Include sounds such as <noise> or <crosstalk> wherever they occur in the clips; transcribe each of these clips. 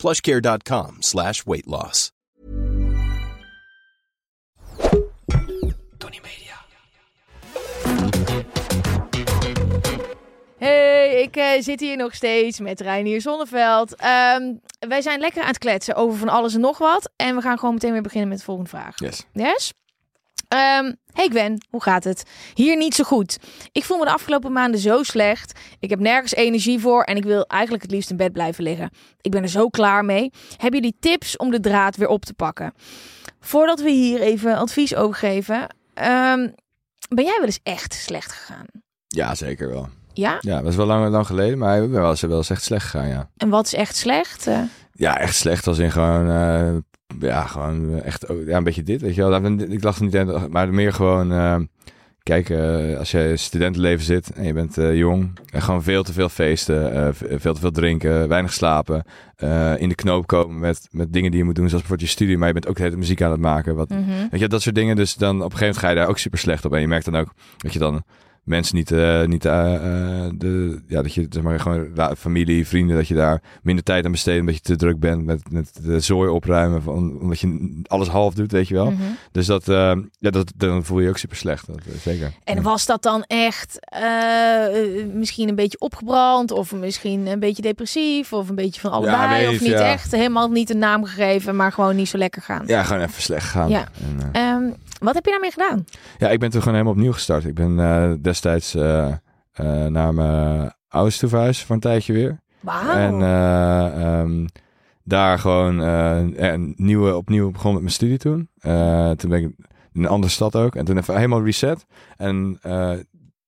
plushcare.com slash weight loss. Tony Media. Hey, ik eh, zit hier nog steeds met Reinier Zonneveld. Ehm, wij zijn lekker aan het kletsen over van alles en nog wat. En we gaan gewoon meteen weer beginnen met de volgende vraag. Yes. Yes? Ehm, hey Gwen, hoe gaat het? Hier niet zo goed. Ik voel me de afgelopen maanden zo slecht. Ik heb nergens energie voor en ik wil eigenlijk het liefst in bed blijven liggen. Ik ben er zo klaar mee. Hebben jullie tips om de draad weer op te pakken? Voordat we hier even advies over geven. ehm, ben jij wel eens echt slecht gegaan? Ja, zeker wel. Ja? Ja, dat is wel lang, lang geleden, maar ik ben wel eens, wel eens echt slecht gegaan, ja. En wat is echt slecht? Eh, Ja, echt slecht als in gewoon, eh, ja, gewoon echt, oh, ja, een beetje dit, weet je wel. Ik dacht niet aan, maar meer gewoon, eh, kijk, eh, als je studentenleven zit en je bent eh, jong, en gewoon veel te veel feesten, eh, veel te veel drinken, weinig slapen, eh, in de knoop komen met, met dingen die je moet doen, zoals bijvoorbeeld je studie, maar je bent ook de hele muziek aan het maken, wat, mhm. Weet je, dat soort dingen. Dus dan op een gegeven moment ga je daar ook super slecht op. En je merkt dan ook dat je dan mensen niet, eh, niet eh, eh, de, ja, dat je zeg maar gewoon familie, vrienden, dat je daar minder tijd aan besteedt, omdat je te druk bent met, met de zooi opruimen, van, omdat je alles half doet, weet je wel. Mhm. Dus dat, ja, dat, dan voel je je ook super slecht. Dat, zeker. En was dat dan echt misschien een beetje opgebrand of misschien een beetje depressief of een beetje van allebei weet of niet ja. echt helemaal niet een naam gegeven, maar gewoon niet zo lekker gaan? Ja, gewoon even slecht gaan. Ja. En, eh, Ehm, wat heb je daarmee gedaan? Ja, ik ben toen gewoon helemaal opnieuw gestart. Ik ben eh, destijds eh, eh, naar mijn ouders toe verhuisd voor een tijdje weer. Wauw. En eh, ehm, daar gewoon een nieuwe, opnieuw begonnen met mijn studie toen. Toen ben ik in een andere stad ook. En toen even helemaal reset. En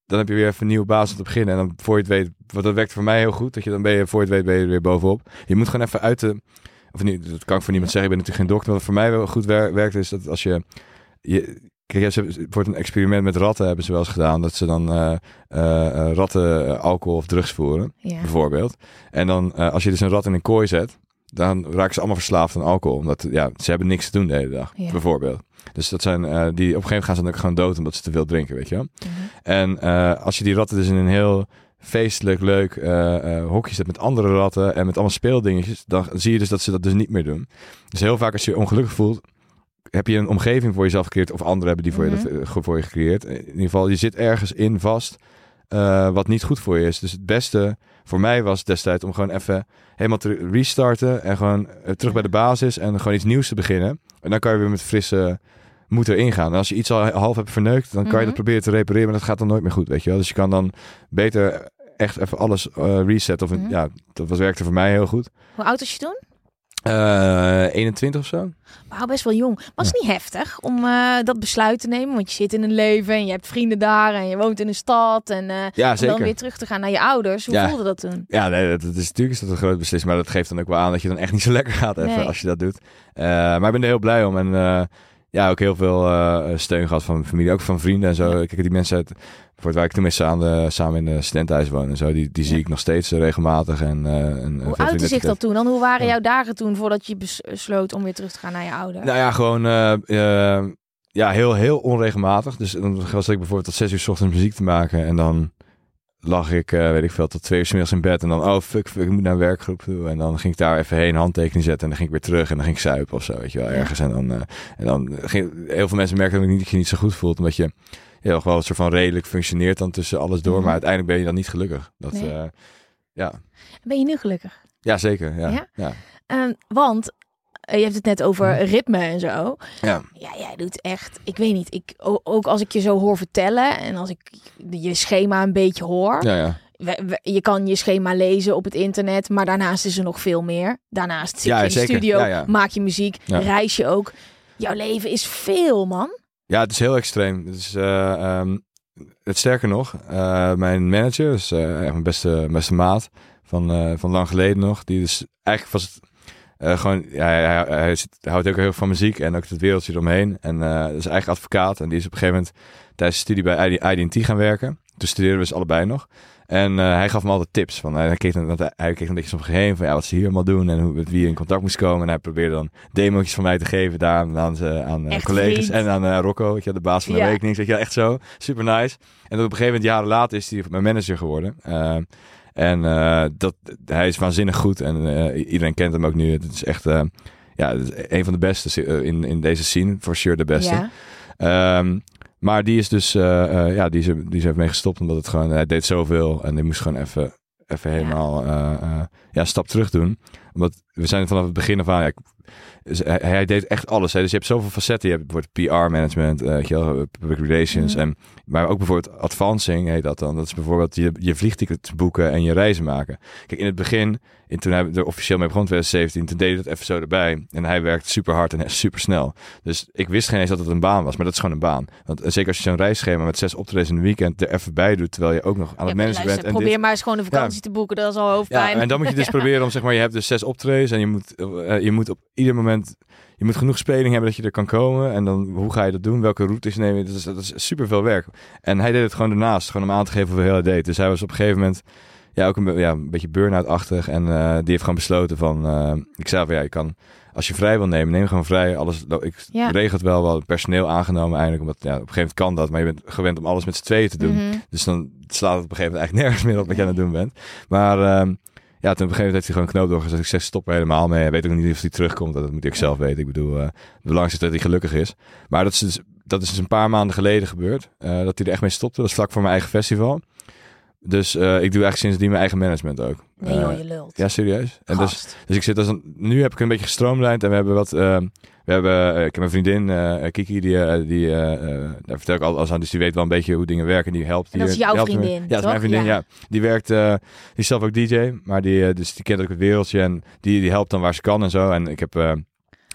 dan heb je weer even een nieuwe basis te beginnen. En dan voor je het weet, want dat werkt voor mij heel goed. Dat je dan ben je, voor je het weet, ben je er weer bovenop. Je moet gewoon even uit de... Of niet, dat kan ik voor niemand zeggen. Ik ben natuurlijk geen dokter. Wat voor mij wel goed wer- werkt is dat als je... je Kijk, ze voor een experiment met ratten hebben ze wel eens gedaan. Dat ze dan eh, eh, eh, ratten alcohol of drugs voeren ja. bijvoorbeeld. En dan, als je dus een rat in een kooi zet, dan raken ze allemaal verslaafd aan alcohol. Omdat ja, ze hebben niks te doen de hele dag, Ja. bijvoorbeeld. Dus dat zijn, die, op een gegeven moment gaan ze dan ook gewoon dood omdat ze te veel drinken, weet je wel. Mhm. En als je die ratten dus in een heel feestelijk, leuk hokje zet met andere ratten en met allemaal speeldingetjes, dan zie je dus dat ze dat dus niet meer doen. Dus heel vaak als je je ongelukkig voelt, heb je een omgeving voor jezelf gecreëerd of anderen hebben die voor, Mhm. je, dat, eh, voor je gecreëerd. In ieder geval, je zit ergens in vast eh, wat niet goed voor je is. Dus het beste voor mij was destijds om gewoon even helemaal te restarten en gewoon eh, terug bij de basis en gewoon iets nieuws te beginnen. En dan kan je weer met frisse moed erin gaan. En als je iets al half hebt verneukt, dan kan je Mhm. dat proberen te repareren, maar dat gaat dan nooit meer goed, weet je wel. Dus je kan dan beter echt even alles eh, resetten. Of Mhm. ja, dat was, werkte voor mij heel goed. Hoe oud was je toen? Eh 21 of zo. Wauw, best wel jong. Was niet heftig om eh, dat besluit te nemen? Want je zit in een leven en je hebt vrienden daar en je woont in een stad. En eh, Ja, om dan weer terug te gaan naar je ouders. Hoe Ja. voelde dat toen? Ja, nee, dat, dat is natuurlijk is dat een groot beslissing, maar dat geeft dan ook wel aan dat je dan echt niet zo lekker gaat even Nee. als je dat doet. Eh, maar ik ben er heel blij om en eh, ja, ook heel veel eh, steun gehad van mijn familie, ook van vrienden en zo. Ja. Kijk, die mensen uit, voor waar ik toen mee samen, samen in de studentenhuis woon en zo, die, die zie ik nog steeds eh, regelmatig. En, eh, en, Hoe uitte zich dat toen? Dan hoe waren jouw dagen toen voordat je bes- besloot om weer terug te gaan naar je ouders? Nou ja, gewoon ja, heel, heel onregelmatig. Dus dan was ik bijvoorbeeld tot zes uur 's ochtends muziek te maken en dan lag ik, eh, weet ik veel, tot twee uur 's middags in bed. En dan, oh fuck, fuck, ik moet naar een werkgroep toe. En dan ging ik daar even heen, handtekening zetten. En dan ging ik weer terug en dan ging ik zuipen of zo, weet je wel, ergens. En dan, eh, en dan ging, heel veel mensen merken ook niet dat je niet zo goed voelt. Omdat je nog wel een soort van redelijk functioneert dan tussen alles door. Mhm. Maar uiteindelijk ben je dan niet gelukkig. Dat, Nee. eh, ja. Ben je nu gelukkig? ja, zeker. Ja. Ja? Ja. Ehm, want je hebt het net over Mhm. ritme en zo. Ja. Ja, jij doet echt, ik weet niet, ik, ook als ik je zo hoor vertellen en als ik je schema een beetje hoor. Ja, ja. we- we- je kan je schema lezen op het internet, maar daarnaast is er nog veel meer. Daarnaast zit Ja, je in de studio, Ja, ja. maak je muziek, reis je ook. Jouw leven is veel, man. Ja, het is heel extreem. Het is, eh, ehm, het sterker nog, eh, mijn manager, is eh, echt mijn beste, beste maat van, eh, van lang geleden nog. Die is eigenlijk was het Eh, gewoon, ja, hij, hij, houdt ook heel veel van muziek en ook het wereldje eromheen. En eh is eigen advocaat. En die is op een gegeven moment tijdens de studie bij ID IDT gaan werken. Toen studeerden we dus allebei nog. En eh, hij gaf me altijd tips. Van, hij, keek, dan- hij, hij keek een beetje soms heen van ja, wat ze hier allemaal doen en hoe, met wie je in contact moest komen. En hij probeerde dan demo's van mij te geven daar aan, aan, ze- aan collega's vriend. en aan Rocco, weet je, de baas van de Ja. rekening. Weet je, echt zo. Super nice. En op een gegeven moment, jaren later, is hij mijn manager geworden. En eh, dat, hij is waanzinnig goed en eh, iedereen kent hem ook nu. Het is echt eh, ja, een van de beste in, in deze scene. For sure de beste. Ja. Ehm, maar die is dus, ja, die is, er, die is even mee gestopt omdat het gewoon, hij deed zoveel en die moest gewoon even, even helemaal, ja, een stap terug doen. Omdat we zijn vanaf het begin af aan, ja, dus hij, hij deed echt alles. Hè. Dus je hebt zoveel facetten. Je hebt bijvoorbeeld PR-management, eh, weet je wel, public relations. Mhm. En, maar ook bijvoorbeeld advancing heet dat dan. Dat is bijvoorbeeld je, je vliegticket boeken en je reizen maken. Kijk, in het begin, in, toen hij er officieel mee begon, 2017, toen deed hij dat even zo erbij. En hij werkte super hard en <laughs> super snel. Dus ik wist geen eens dat het een baan was, maar dat is gewoon een baan. Want eh, zeker als je zo'n reisschema met zes optredens in een weekend er even bij doet, terwijl je ook nog aan Ja, het managen bent. En probeer dit- maar eens gewoon een vakantie te boeken. Dat is al ja, hoofdpijn. en dan moet je dus <laughs> proberen om, zeg maar, je hebt dus zes optredens en je moet, eh, je moet op ieder moment, je moet genoeg speling hebben dat je er kan komen. En dan, hoe ga je dat doen? Welke routes neem je? Dat is, dat is super veel werk. En hij deed het gewoon daarnaast, gewoon om aan te geven hoeveel hij deed. Dus hij was op een gegeven moment, ja, ook een, ja, een beetje burn-out-achtig. En eh, die heeft gewoon besloten van, eh, ik zei van, ja, je kan, als je vrij wil nemen, neem gewoon vrij. Alles, ik Ja. regel het wel, wel personeel aangenomen eigenlijk. Omdat, ja, op een gegeven moment kan dat, maar je bent gewend om alles met z'n tweeën te doen. Mhm. Dus dan slaat het op een gegeven moment eigenlijk <laughs> nergens meer op wat je aan het doen bent. Maar ehm, ja, toen op een gegeven moment heeft hij gewoon een knoop doorgezet. Ik zeg, stop er helemaal mee. Weet ook niet of hij terugkomt. Dat moet ik zelf weten. Ik bedoel, eh het belangrijkste is dat hij gelukkig is. Maar dat is dus, dat is dus een paar maanden geleden gebeurd. eh, dat hij er echt mee stopte. Dat is vlak voor mijn eigen festival. Dus eh, ik doe eigenlijk sindsdien mijn eigen management ook. Nee joh, je lult. ja, serieus. En dus, dus ik zit als een, nu heb ik een beetje gestroomlijnd en we hebben wat. We hebben, eh, ik heb mijn vriendin eh, Kiki, die, eh, die daar vertel ik alles aan, dus die weet wel een beetje hoe dingen werken. Die helpt. En dat die, is jouw me. vriendin, Ja, dat is mijn vriendin. Ja. Ja. die werkt, eh, die is zelf ook DJ, maar die, dus die kent ook het wereldje en die, die helpt dan waar ze kan en zo. En ik heb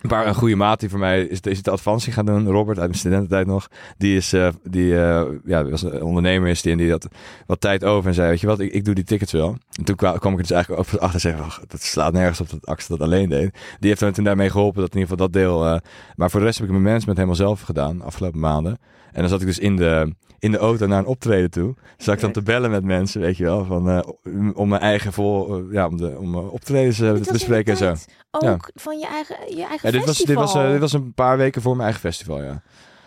eh, een goede maat die voor mij is, is de advantie gaan doen. Robert uit mijn studententijd nog. Die is, eh, die, eh, ja, was een ondernemer is die en die had wat tijd over en zei, weet je wat, ik, ik doe die tickets wel. En toen kwam, ik dus eigenlijk ook achter en zei, "Ach, dat slaat nergens op dat Axel dat alleen deed. Die heeft me toen daarmee geholpen dat in ieder geval dat deel. eh, maar voor de rest heb ik mijn management helemaal zelf gedaan afgelopen maanden. En dan zat ik dus in de, in de auto naar een optreden toe. Zat ik dan te bellen met mensen, weet je wel, van, eh, om mijn eigen vol, eh, ja, om, de, om eh, optredens te bespreken en zo. Ook van je eigen, je eigen Ja, dit, was, dit, festival. was, dit was een paar weken voor mijn eigen festival, ja.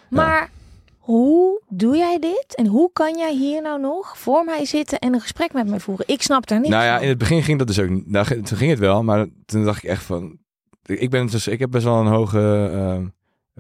Maar hoe doe jij dit? En hoe kan jij hier nou nog voor mij zitten en een gesprek met mij voeren? Ik snap daar niks Nou ja, in het begin ging dat dus ook niet. Nou, toen ging het wel, maar toen dacht ik echt van... Ik, ben dus, ik heb best wel een hoge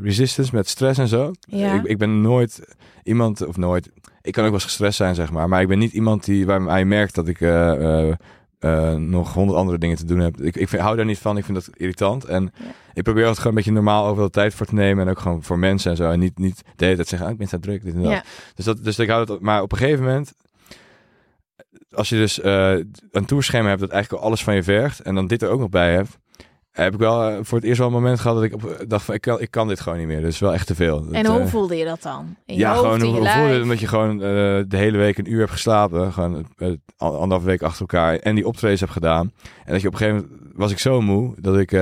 resistance met stress en zo. Ja. Ik, ik ben nooit iemand, of nooit... Ik kan ook wel eens gestrest zijn, zeg maar. Maar ik ben niet iemand die, waar je merkt dat ik eh, eh, eh, nog honderd andere dingen te doen heb. Ik, ik vind, hou daar niet van. Ik vind dat irritant. En Ja. ik probeer het gewoon een beetje normaal overal tijd voor te nemen. En ook gewoon voor mensen en zo. En niet, niet de hele tijd zeggen, ah, ik ben zo druk, dit en dat. Ja. Dus, dat, dus ik hou het... Maar op een gegeven moment als je dus een tourschema hebt dat eigenlijk al alles van je vergt en dan dit er ook nog bij hebt, heb ik wel eh, voor het eerst wel een moment gehad dat ik op, dacht van ik kan, ik kan dit gewoon niet meer. Dus wel echt te veel. En Dat, hoe eh, voelde je dat dan? In je ja, hoofd, gewoon hoe, je hoe voelde het omdat je gewoon eh, de hele week een uur hebt geslapen, gewoon al- anderhalve week achter elkaar en die optredens hebt gedaan. En dat je op een gegeven moment was ik zo moe dat ik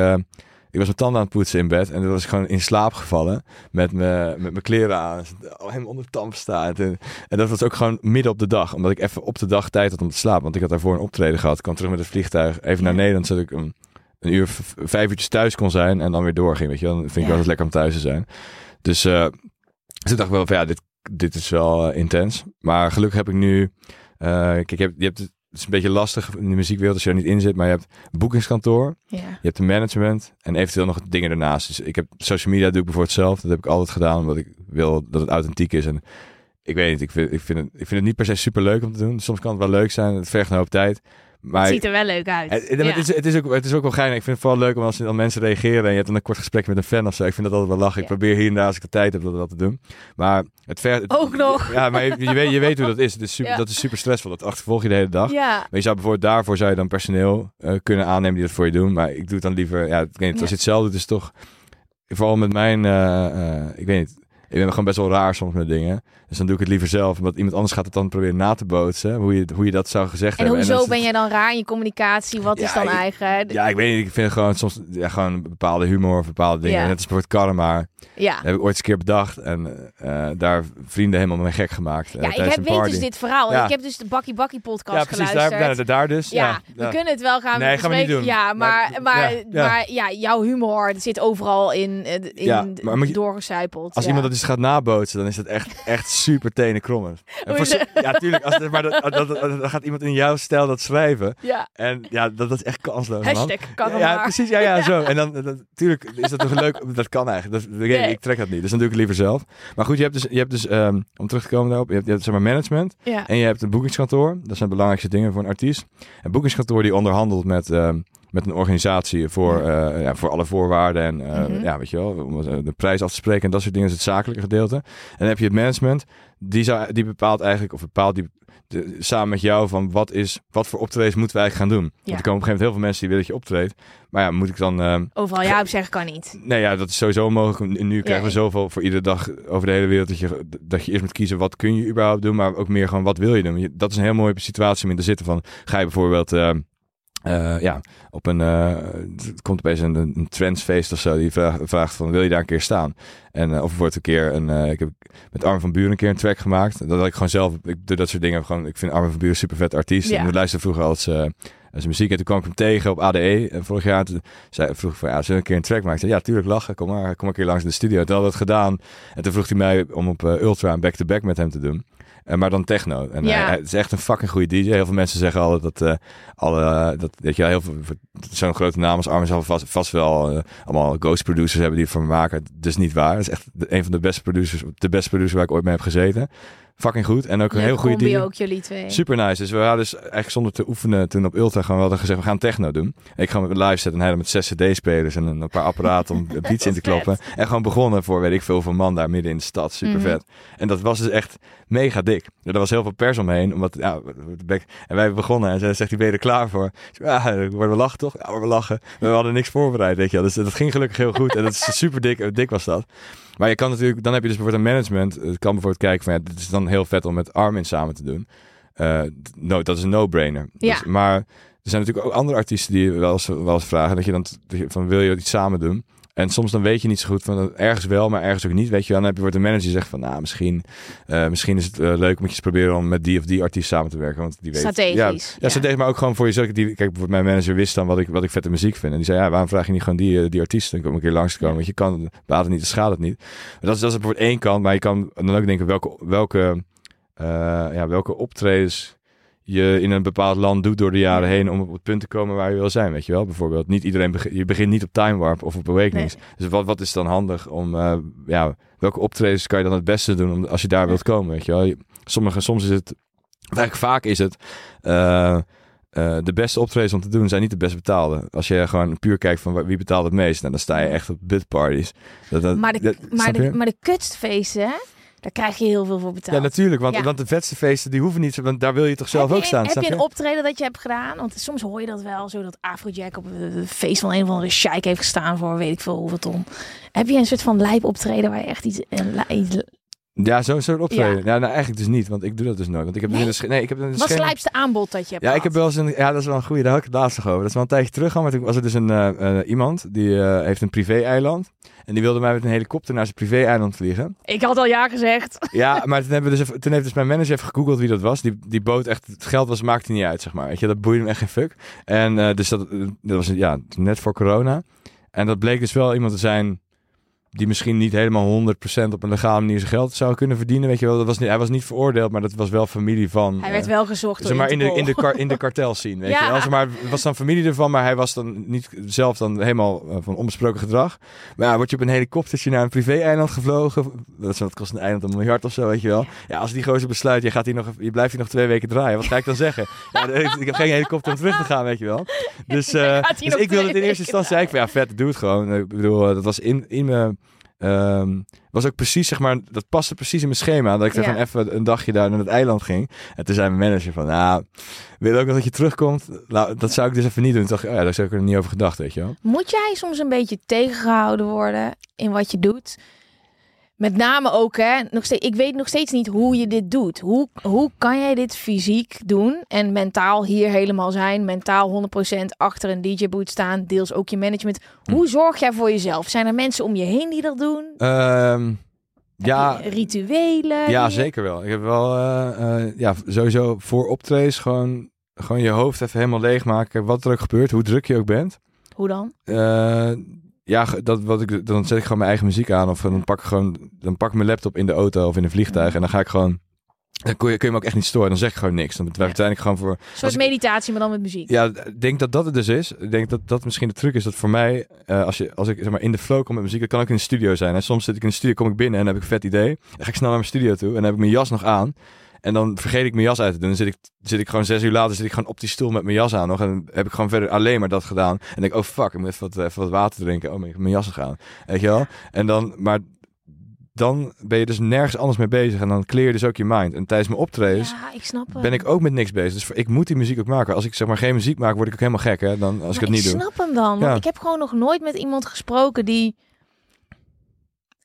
ik was mijn tanden aan het poetsen in bed en toen was ik gewoon in slaap gevallen met mijn met mijn kleren aan, helemaal onder tamp staan. En, en dat was ook gewoon midden op de dag, omdat ik even op de dag tijd had om te slapen, want ik had daarvoor een optreden gehad. Ik kwam terug met het vliegtuig even naar. Nederland, zodat ik een, een uur, vijf uurtjes thuis kon zijn en dan weer doorging. Weet je, wel. dan vind ik Ja. eens lekker om thuis te zijn. Dus eh, toen dacht ik wel van ja, dit, dit is wel eh, intens. Maar gelukkig heb ik nu, eh, kijk, je hebt, je hebt het is een beetje lastig in de muziekwereld als je er niet in zit, maar je hebt een boekingskantoor. Ja. Je hebt een management en eventueel nog dingen ernaast. Dus ik heb social media doe ik bijvoorbeeld zelf. Dat heb ik altijd gedaan omdat ik wil dat het authentiek is. En ik weet niet, ik vind, ik vind, het, ik vind het niet per se super leuk om te doen. Soms kan het wel leuk zijn. Het vergt een hoop tijd. Maar Het ziet er wel leuk uit. het, het, Ja. het is, het, is ook, het is ook wel geinig. Ik vind het vooral leuk om als dan mensen reageren en je hebt dan een kort gesprek met een fan of zo. Ik vind dat altijd wel lachen. Ik probeer hier en daar als ik de tijd heb dat, dat te doen. Maar het vergt... Ook nog. Ja, maar je, je weet, je weet hoe dat is. Het is super, Ja. Dat is super stressvol. Dat achtervolg je de hele dag. Ja, Maar je zou bijvoorbeeld daarvoor zou je dan personeel eh, kunnen aannemen die dat voor je doen. Maar ik doe het dan liever. Ja, niet, als je het zelf doet, is het toch. Vooral met mijn. eh, eh, ik weet niet. Ik ben gewoon best wel raar soms met dingen. Dus dan doe ik het liever zelf. Omdat iemand anders gaat het dan proberen na te bootsen. Hoe je, hoe je dat zou gezegd En hebben. hoezo dat- ben jij dan raar in je communicatie? Wat Ja, is dan ik- eigen? Ja, ik weet niet. Ik vind gewoon soms ja, gewoon bepaalde humor of bepaalde dingen. Ja. Net als bijvoorbeeld karma. Ja. Dat heb ik ooit eens een keer bedacht. En eh, daar vrienden helemaal mee gek gemaakt. eh, Ja, ik heb, weet dus dit verhaal. Ja. Ik heb dus de Bakkie Bakkie podcast Ja, precies. Daar, geluisterd. daar, daar dus. ja, Ja, we kunnen het wel gaan Nee, gaan we niet doen. Ja, maar, Maar- maar, ja, ja. maar ja, jouw humor zit overal in, eh, in Ja, maar doorgecijpeld. Als iemand dat dus gaat nabootsen, dan is dat echt, echt super tenen krommen. Voor ja, tuurlijk. Als, maar dat, dat, dat- dan gaat iemand in jouw stijl dat schrijven. Ja, En ja, dat, dat is echt kansloos, man. hashtag kan ja, precies. Ja, ja, <laughs> zo. En dan, dan tuurlijk is dat toch leuk. Dat kan eigenlijk. Dat, ik, Nee. ik trek dat niet. Dus dan doe ik het liever zelf. Maar goed, je hebt dus, je hebt dus ehm, om terug te komen daarop, je hebt, je hebt zeg maar management. Ja. En je hebt een boekingskantoor. Dat zijn de belangrijkste dingen voor een artiest. Een boekingskantoor die onderhandelt met, ehm, met een organisatie voor, eh, ja, voor alle voorwaarden. En eh, Mhm. ja, weet je wel, om eh, de prijs af te spreken. En dat soort dingen is het zakelijke gedeelte. En dan heb je het management. Die, zou, die bepaalt eigenlijk, of bepaalt die de- samen met jou van wat, is, wat voor optredens moeten we eigenlijk gaan doen. Want er komen op een gegeven moment heel veel mensen die willen dat je optreedt. Maar ja, moet ik dan... ehm, Overal ja op zeggen kan niet. Nee, ja, dat is sowieso mogelijk. Nu krijgen we zoveel voor iedere dag over de hele wereld dat je, dat je eerst moet kiezen wat kun je überhaupt doen, maar ook meer gewoon wat wil je doen. Dat is een heel mooie situatie om in te zitten van, ga je bijvoorbeeld eh, eh, ja, op een, het komt opeens een, een trendsfeest of zo, die vraagt, vraagt van, wil je daar een keer staan? En eh, of wordt een keer een, ik heb met Armin van Buren een keer een track gemaakt. Dat had ik gewoon zelf, ik doe dat soort dingen gewoon, ik vind Armin van Buren een super vet artiest. Ja. En ik luisterde vroeger als zijn muziek en toen kwam ik hem tegen op ADE en vorig jaar. Toen zei, vroeg ik van, ja, zullen we een keer een track maken? Zei, ja, tuurlijk lachen, kom maar, kom een keer langs de studio. Toen we het gedaan en toen vroeg hij mij om op Ultra een back-to-back met hem te doen. Eh, maar dan techno. En Ja. hij, hij is echt een fucking goede DJ. Heel veel mensen zeggen altijd dat, eh, alle, dat weet je, wel, heel veel zo'n grote naam als Armin zal vast, vast wel eh, allemaal ghost producers hebben die voor me maken. Is niet waar. Het is echt een van de beste producers, de beste producer waar ik ooit mee heb gezeten. Fucking goed. En ook een heel goede DJ. ook jullie twee. Super nice. Dus we hadden dus eigenlijk zonder te oefenen toen op Ultra gewoon wel hadden gezegd, we gaan techno doen. Ik ga met live zetten en hij dan met zes cd-spelers en een paar apparaten om <laughs> beats in te kloppen. En gewoon begonnen voor weet ik veel van man daar midden in de stad. Super vet. En dat was dus echt mega dik. Er was heel veel pers omheen. Omdat, ja, en wij begonnen en ze zegt, die ben je er klaar voor? Ja, worden we lachen toch? Ja, we lachen. We hadden niks voorbereid, weet je wel. Dus dat ging gelukkig heel goed. En dat is super dik, dik was dat. Maar je kan natuurlijk, dan heb je dus bijvoorbeeld een management. Het kan bijvoorbeeld kijken van, ja, dit is dan heel vet om met Armin samen te doen. Eh, no, dat is een no-brainer. Ja. Dus, maar er zijn natuurlijk ook andere artiesten die wel eens, wel eens vragen dat je dan van wil je iets samen doen? En soms dan weet je niet zo goed van ergens wel, maar ergens ook niet. Weet je dan heb je wordt een manager die zegt van nou misschien, eh, misschien is het eh, leuk om eens proberen om met die of die artiest samen te werken. Want die weet, Strategisch, Ja, ja. ja, strategisch, maar ook gewoon voor jezelf. Die, kijk, bijvoorbeeld mijn manager wist dan wat ik, wat ik vette muziek vind. En die zei ja, waarom vraag je niet gewoon die, eh, die artiest kom een keer langs te komen? Want je kan baat het niet, dan schaadt het niet. Maar dat is, dat is bijvoorbeeld één kant, maar je kan dan ook denken welke, welke, ja, welke optredens je in een bepaald land doet door de jaren heen om op het punt te komen waar je wil zijn, weet je wel? Bijvoorbeeld, niet iedereen begint, je begint niet op Time Warp of op Awakenings. Dus wat, wat is dan handig om, eh, ja, welke optredens kan je dan het beste doen om, als je daar wilt komen, weet je wel? Sommige, soms is het, eigenlijk vaak is het, eh, eh, de beste optredens om te doen zijn niet de best betaalde. Als je gewoon puur kijkt van wie betaalt het meest, nou, dan sta je echt op bidparties. Dat, dat, Maar de, dat- maar de, maar de kutstfeesten, hè? Daar krijg je heel veel voor betaald. Ja, natuurlijk, want, Ja. want de vetste feesten die hoeven niet, want daar wil je toch zelf je, ook staan. Heb je je? een optreden dat je hebt gedaan? Want soms hoor je dat wel, zo dat Afrojack op een feest van een of andere sheik heeft gestaan voor weet ik veel hoeveel ton. Heb je een soort van lijp optreden waar je echt iets... Een, Ja, zo'n soort optreden. Ja. Ja. nou eigenlijk dus niet, want ik doe dat dus nooit. Want ik heb dus Nee? in de sch- nee, ik heb in de wat is het lijpste aanbod dat je hebt Ja, ik heb wel eens een. Ja, dat is wel een goede. Daar had ik het laatst nog over. Dat is wel een tijdje terug. Maar toen was er dus een eh, eh, iemand die eh, heeft een privé-eiland. En die wilde mij met een helikopter naar zijn privé-eiland vliegen. Ik had al ja gezegd. Ja, maar toen, hebben we dus toen heeft dus mijn manager even gegoogeld wie dat was. Die, die boot echt, het geld was, maakte niet uit, zeg maar. Weet je, dat boeide hem echt geen fuck. En dus dat, dat was ja, net voor corona. En dat bleek dus wel iemand te zijn die misschien niet helemaal 100% op een legale manier zijn geld zou kunnen verdienen. Weet je wel, dat was niet, hij was niet veroordeeld, maar dat was wel familie van... Hij werd eh, wel gezocht door Zeg maar in de, in de, kar, in de kartel zien, weet <laughs> Ja. je wel. Zeg maar, was dan familie ervan, maar hij was dan niet zelf dan helemaal eh, van onbesproken gedrag. Maar ja, word je op een helikoptertje naar een privé-eiland gevlogen. Dat, is, wat kost een eiland een miljard of zo, weet je wel. Ja, als die gozer besluit, je, gaat hier nog, je blijft hier nog twee weken draaien. Wat ga ik dan zeggen? <laughs> Ja, ik heb geen helikopter om terug te gaan, weet je wel. <laughs> Dus, eh, dus ik wilde het in eerste instantie van, ja, vet, doe het gewoon. Ik bedoel, eh, dat was in, in mijn... ehm, was ook precies, zeg maar, dat paste precies in mijn schema. Dat ik er Ja. gewoon even een dagje daar naar het eiland ging. En toen zei mijn manager van, nou, wil je ook nog dat je terugkomt? Nou, dat zou ik dus even niet doen. Toen dacht ik, oh ja, daar zou ik er niet over gedacht, weet je wel. Moet jij soms een beetje tegengehouden worden in wat je doet? Met name ook, hè, nog steeds, ik weet nog steeds niet hoe je dit doet. Hoe, hoe kan jij dit fysiek doen en mentaal hier helemaal zijn? Mentaal 100% achter een DJ-boot staan, deels ook je management. Hm. Hoe zorg jij voor jezelf? Zijn er mensen om je heen die dat doen? Ehm, ja, rituelen? ja, zeker wel. Ik heb wel, eh, eh, ja, sowieso voor optredens gewoon, gewoon je hoofd even helemaal leegmaken. Wat er ook gebeurt, hoe druk je ook bent. Hoe dan? Eh, ja, dat, wat ik, dan zet ik gewoon mijn eigen muziek aan. Of dan pak ik gewoon dan pak ik mijn laptop in de auto of in een vliegtuig. En dan ga ik gewoon. Dan kun je, kun je me ook echt niet storen. Dan zeg ik gewoon niks. Dan ben Ja. ik gewoon voor. Een soort ik- meditatie, maar dan met muziek. Ja, ik denk dat dat het dus is. Ik denk dat dat misschien de truc is. Dat voor mij, eh, als, je, als ik zeg maar, in de flow kom met muziek, dat kan ook in de studio zijn. Hè. Soms zit ik in de studio, kom ik binnen en dan heb ik een vet idee. Dan ga ik snel naar mijn studio toe en dan heb ik mijn jas nog aan. En dan vergeet ik mijn jas uit te doen. Dan zit ik, zit ik gewoon zes uur later zit ik gewoon op die stoel met mijn jas aan nog. En dan heb ik gewoon verder alleen maar dat gedaan. En denk ik, oh fuck, ik moet even wat, even wat water drinken. Oh, ik heb mijn jas nog aan. Weet je wel? En dan, maar dan ben je dus nergens anders mee bezig. En dan clear je dus ook je mind. En tijdens mijn optredens Ja, ik snap ben ik ook met niks bezig. Dus ik moet die muziek ook maken. Als ik zeg maar geen muziek maak, word ik ook helemaal gek. Hè? Dan, als ik het niet ik doe. snap hem dan. Want Ja. ik heb gewoon nog nooit met iemand gesproken die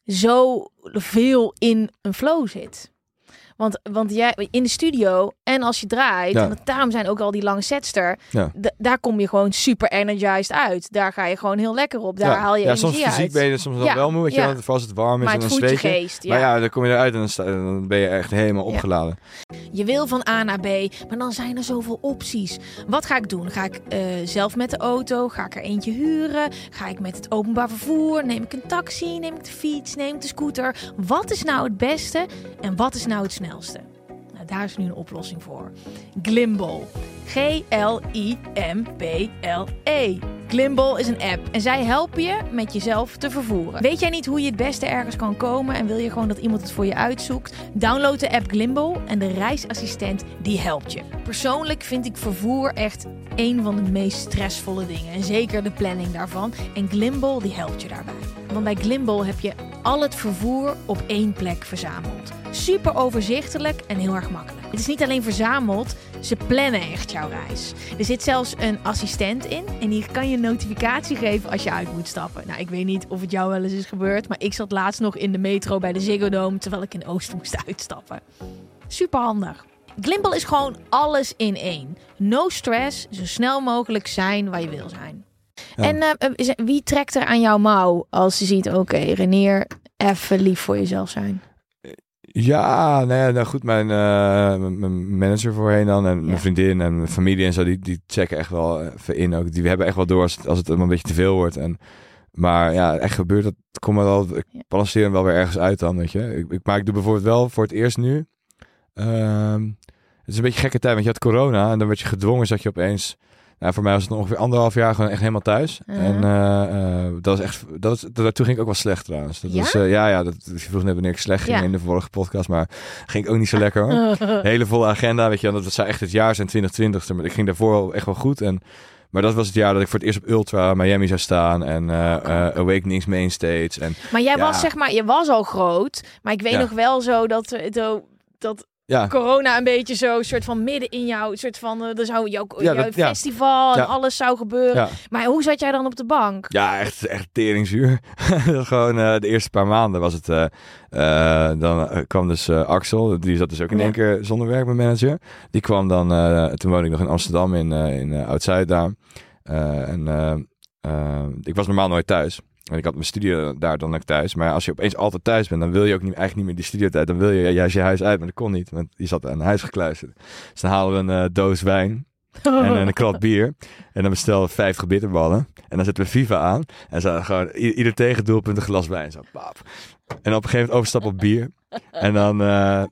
zo veel in een flow zit. Want, want jij in de studio en als je draait, Ja. en dat- daarom zijn ook al die lange sets er, Ja. d- daar kom je gewoon super energized uit. Daar ga je gewoon heel lekker op. Daar ja. haal je ja, soms energie fysiek uit. ben je soms wel wel moe, weet je vooral als het warm is maar en het dan zweet je. geest. Ja. Maar ja, dan kom je eruit en dan, sta- dan ben je echt helemaal opgeladen. Je wil van A naar B, maar dan zijn er zoveel opties. Wat ga ik doen? Ga ik eh, zelf met de auto? Ga ik er eentje huren? Ga ik met het openbaar vervoer? Neem ik een taxi? Neem ik de fiets? Neem ik de scooter? Wat is nou het beste en wat is nou het Nou, daar is nu een oplossing voor. Glimbal. G-L-I-M-B-L-E. Glimbal is een app en zij helpen je met jezelf te vervoeren. Weet jij niet hoe je het beste ergens kan komen en wil je gewoon dat iemand het voor je uitzoekt? Download de app Glimbal en de reisassistent die helpt je. Persoonlijk vind ik vervoer echt een van de meest stressvolle dingen en zeker de planning daarvan. En Glimbal die helpt je daarbij. Want bij Glimbal heb je al het vervoer op één plek verzameld. Super overzichtelijk en heel erg makkelijk. Het is niet alleen verzameld, ze plannen echt jouw reis. Er zit zelfs een assistent in en die kan je notificatie geven als je uit moet stappen. Nou, ik weet niet of het jou wel eens is gebeurd, maar ik zat laatst nog in de metro bij de Ziggo Dome terwijl ik in Oost moest uitstappen. Super handig. Glimbal is gewoon alles in één. No stress, zo snel mogelijk zijn waar je wil zijn. Ja. En eh, is- wie trekt er aan jouw mouw als je ziet, oké, Renier, even lief voor jezelf zijn? Ja, nou, ja, nou goed, mijn, eh, mijn- manager voorheen dan en Ja. mijn vriendin en mijn familie en zo, die, die checken echt wel even in ook. Die hebben echt wel door als het, als het een beetje te veel wordt. En, maar ja, echt gebeurt dat, kom maar wel, ik Ja. balanceer hem wel weer ergens uit dan, weet je. Ik, ik, maar ik doe bijvoorbeeld wel voor het eerst nu, ehm, het is een beetje gekke tijd, want je had corona en dan werd je gedwongen, zat je opeens... Nou, voor mij was het ongeveer anderhalf jaar gewoon echt helemaal thuis. En eh, eh, dat was echt, dat was, daartoe ging ik ook wel slecht trouwens. Dat Ja? was, eh, ja, ja, dat, je vroeg net wanneer ik slecht ging Ja. in de vorige podcast, maar ging ik ook niet zo lekker hoor. <laughs> Hele volle agenda, weet je wel. Dat zou echt het jaar zijn 2020. Maar ik ging daarvoor wel echt wel goed. En, maar dat was het jaar dat ik voor het eerst op Ultra Miami zou staan. En eh, Awakenings Mainstage. En Maar jij Ja. was zeg maar, je was al groot, maar ik weet Ja. nog wel zo dat, dat ja, corona een beetje zo soort van midden in jou, soort van, er zou jouw, Ja, jouw dat- ja. festival en alles zou gebeuren. Maar hoe zat jij dan op de bank? ja, echt, echt teringzuur. <laughs> Gewoon eh, de eerste paar maanden was het... eh, dan kwam dus Axel. Die zat dus ook in één keer zonder werk, mijn manager. Die kwam dan... toen woonde ik nog in Amsterdam, in, in Oud-Zuid daar. En ik was normaal nooit thuis. En ik had mijn studio daar dan ook thuis. Maar als je opeens altijd thuis bent, dan wil je ook niet, eigenlijk niet meer die studio tijd. Dan wil je juist je huis uit, maar dat kon niet. Want die zat aan huis gekluisterd. Dus dan halen we een eh, doos wijn en een krat <laughs> bier. En dan bestellen we 50 bitterballen. En dan zetten we FIFA aan. En zo gewoon ieder tegendoelpunt een glas wijn. Zo, pap. En op een gegeven moment overstappen op bier. En dan, eh,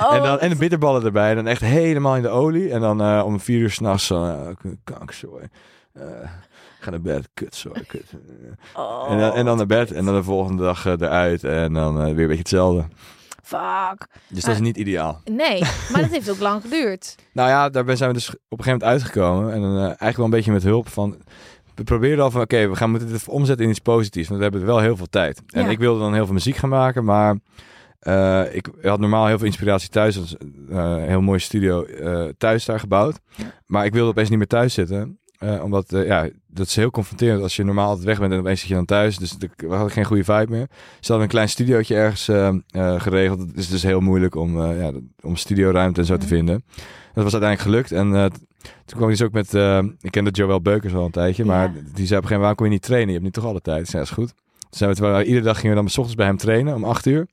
Oh, <laughs> en dan en de bitterballen erbij. En dan echt helemaal in de olie. En dan eh, om vier uur s'nachts zo, uh. Eh, ga naar bed, kutzooi, kut. oh, En, dan, en dan naar bed. En dan de volgende dag eh, eruit. En dan eh, weer een beetje hetzelfde. fuck. Dus dat is niet ideaal. Nee, <laughs> maar dat heeft ook lang geduurd. Nou ja, daar zijn we dus op een gegeven moment uitgekomen. En eh, eigenlijk wel een beetje met hulp van... We probeerden al van, oké, we gaan moeten dit even omzetten in iets positiefs. Want we hebben wel heel veel tijd. En Ja. ik wilde dan heel veel muziek gaan maken, maar... eh, ik had normaal heel veel inspiratie thuis. Eh, een heel mooie studio eh, thuis daar gebouwd. Maar ik wilde opeens niet meer thuis zitten. Eh, omdat, eh, ja, dat is heel confronterend als je normaal altijd weg bent en opeens zit je dan thuis. Dus we hadden geen goede vibe meer. Ze hadden een klein studiootje ergens eh, geregeld. Het is dus heel moeilijk om, ja, om studioruimte en zo te Mhm. vinden. Dat was uiteindelijk gelukt. En toen kwam ik dus ook met, ik kende Joël Beukers al een tijdje, maar Ja. die zei op een gegeven moment, waarom kon je niet trainen? Je hebt niet toch alle tijd? Zei, ja, is goed. Zijn we, terwijl iedere dag gingen we dan s ochtends bij hem trainen om acht uur.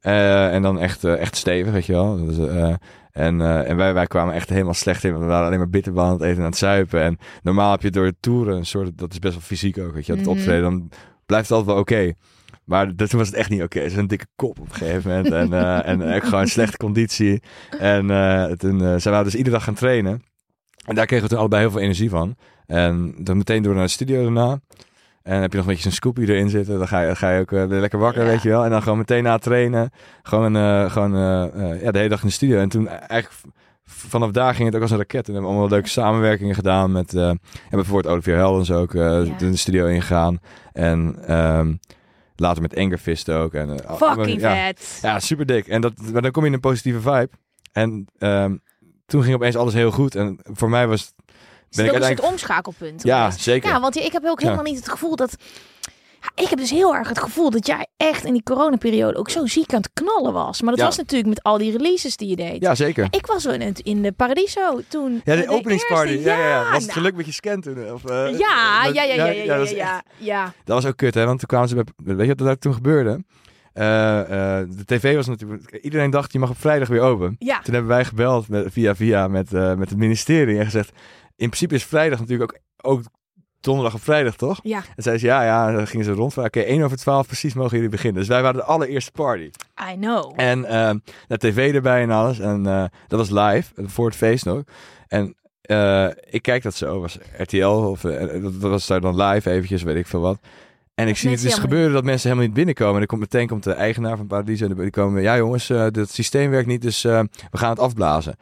En dan echt, echt stevig, weet je wel. Dus, en eh, en wij, wij kwamen echt helemaal slecht in. want We waren alleen maar bitterballen aan het eten en aan het zuipen. En normaal heb je door het toeren een soort... Dat is best wel fysiek ook, weet je. Het Mhm. optreden, dan blijft het altijd wel oké. Maar dat- toen was het echt niet oké. Ze een dikke kop op een gegeven moment. en, <laughs> eh, en echt gewoon slechte conditie. En eh, toen eh, zijn we dus iedere dag gaan trainen. En daar kregen we toen allebei heel veel energie van. En dan meteen door naar de studio daarna. En heb je nog een beetje zo'n scoopie erin zitten. Dan ga je, ga je ook weer lekker wakker, Ja. weet je wel. En dan gewoon meteen na trainen. Gewoon, eh, gewoon eh, ja, de hele dag in de studio. En toen eigenlijk vanaf daar ging het ook als een raket. En we hebben allemaal leuke samenwerkingen gedaan met... eh en bijvoorbeeld Olivier Heldens ook Ja. de studio ingegaan. En ehm, later met Engerfist ook. En, Fucking ja, vet. ja, super dik. En dat, maar dan kom je in een positieve vibe. En ehm, toen ging opeens alles heel goed. En voor mij was Ben ik uiteindelijk... omschakelpunt? Ja, geweest? zeker. Ja, want ik heb ook Ja. helemaal niet het gevoel dat... Ja, ik heb dus heel erg het gevoel dat jij echt in die coronaperiode ook zo ziek aan het knallen was. Maar dat Ja. was natuurlijk met al die releases die je deed. Ja, zeker. Ik was wel in, het, in de Paradiso toen. Ja, de de openingsparty. eerste- Ja, ja, ja. Was het nou, geluk met je scan toen? Of, eh, Ja, dat- ja, ja, ja, ja, ja, dat ja, was ja, echt- ja. Dat was ook kut, hè? Want toen kwamen ze bij... Weet je wat er toen gebeurde? Eh, eh, de tv was natuurlijk... Iedereen dacht, je mag op vrijdag weer open. Ja, Toen hebben wij gebeld met, via via met, eh, met het ministerie en gezegd... In principe is vrijdag natuurlijk ook, ook donderdag of vrijdag, toch? ja, En zei ze, ja, ja. En dan gingen ze rondvragen. Oké, 1 over 12 precies mogen jullie beginnen. Dus wij waren de allereerste party. I know. En ehm de tv erbij en alles. En eh, dat was live, eh, voor het feest nog. En eh, ik kijk dat zo, was RTL, of dat, was daar dan live eventjes, weet ik veel wat. En ik zie het dus gebeuren dat mensen helemaal niet binnenkomen. En dan komt meteen komt de eigenaar van Paradiso en die komen, ja jongens, het systeem werkt niet, dus we gaan het afblazen.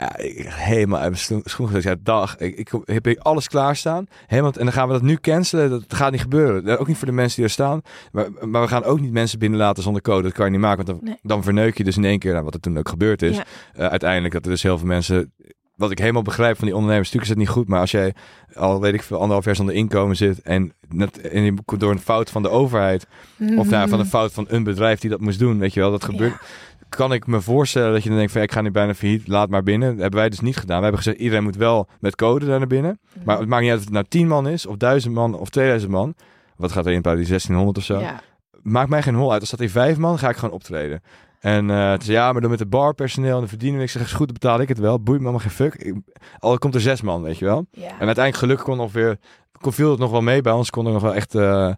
Ja, ik helemaal uit mijn schoen- gezet. Ja, dag. Ik, ik heb hier alles klaarstaan. Helemaal, en dan gaan we dat nu cancelen. Dat gaat niet gebeuren. Ook niet voor de mensen die er staan. Maar, maar we gaan ook niet mensen binnenlaten zonder code. Dat kan je niet maken. Want dan, Nee. dan verneuk je dus in één keer, nou, wat er toen ook gebeurd is. Ja. eh, uiteindelijk dat er dus heel veel mensen... Wat ik helemaal begrijp van die ondernemers, natuurlijk is het niet goed. Maar als jij al, weet ik veel, anderhalf jaar zonder inkomen zit... en, net, en je door een fout van de overheid... of nou, van een fout van een bedrijf die dat moest doen, weet je wel, dat gebeurt... Kan ik me voorstellen dat je dan denkt van ja, ik ga nu bijna failliet, laat maar binnen. Dat hebben wij dus niet gedaan. We hebben gezegd iedereen moet wel met code daar naar binnen. Mhm. Maar het maakt niet uit of het nou 10 man is, of 1000 man, of 2000 man. Wat gaat er in, die 1600 of zo? Ja. Maakt mij geen hol uit. Als dat in vijf man, ga ik gewoon optreden. En eh het is ja, maar dan met de barpersoneel en de verdienen. Ik zeg, is goed, dan betaal ik het wel. Boeit me allemaal geen fuck. Ik, al komt er zes man, weet je wel. Ja. En uiteindelijk gelukkig kon ongeveer kon viel het nog wel mee bij ons. Kon er nog wel echt eh,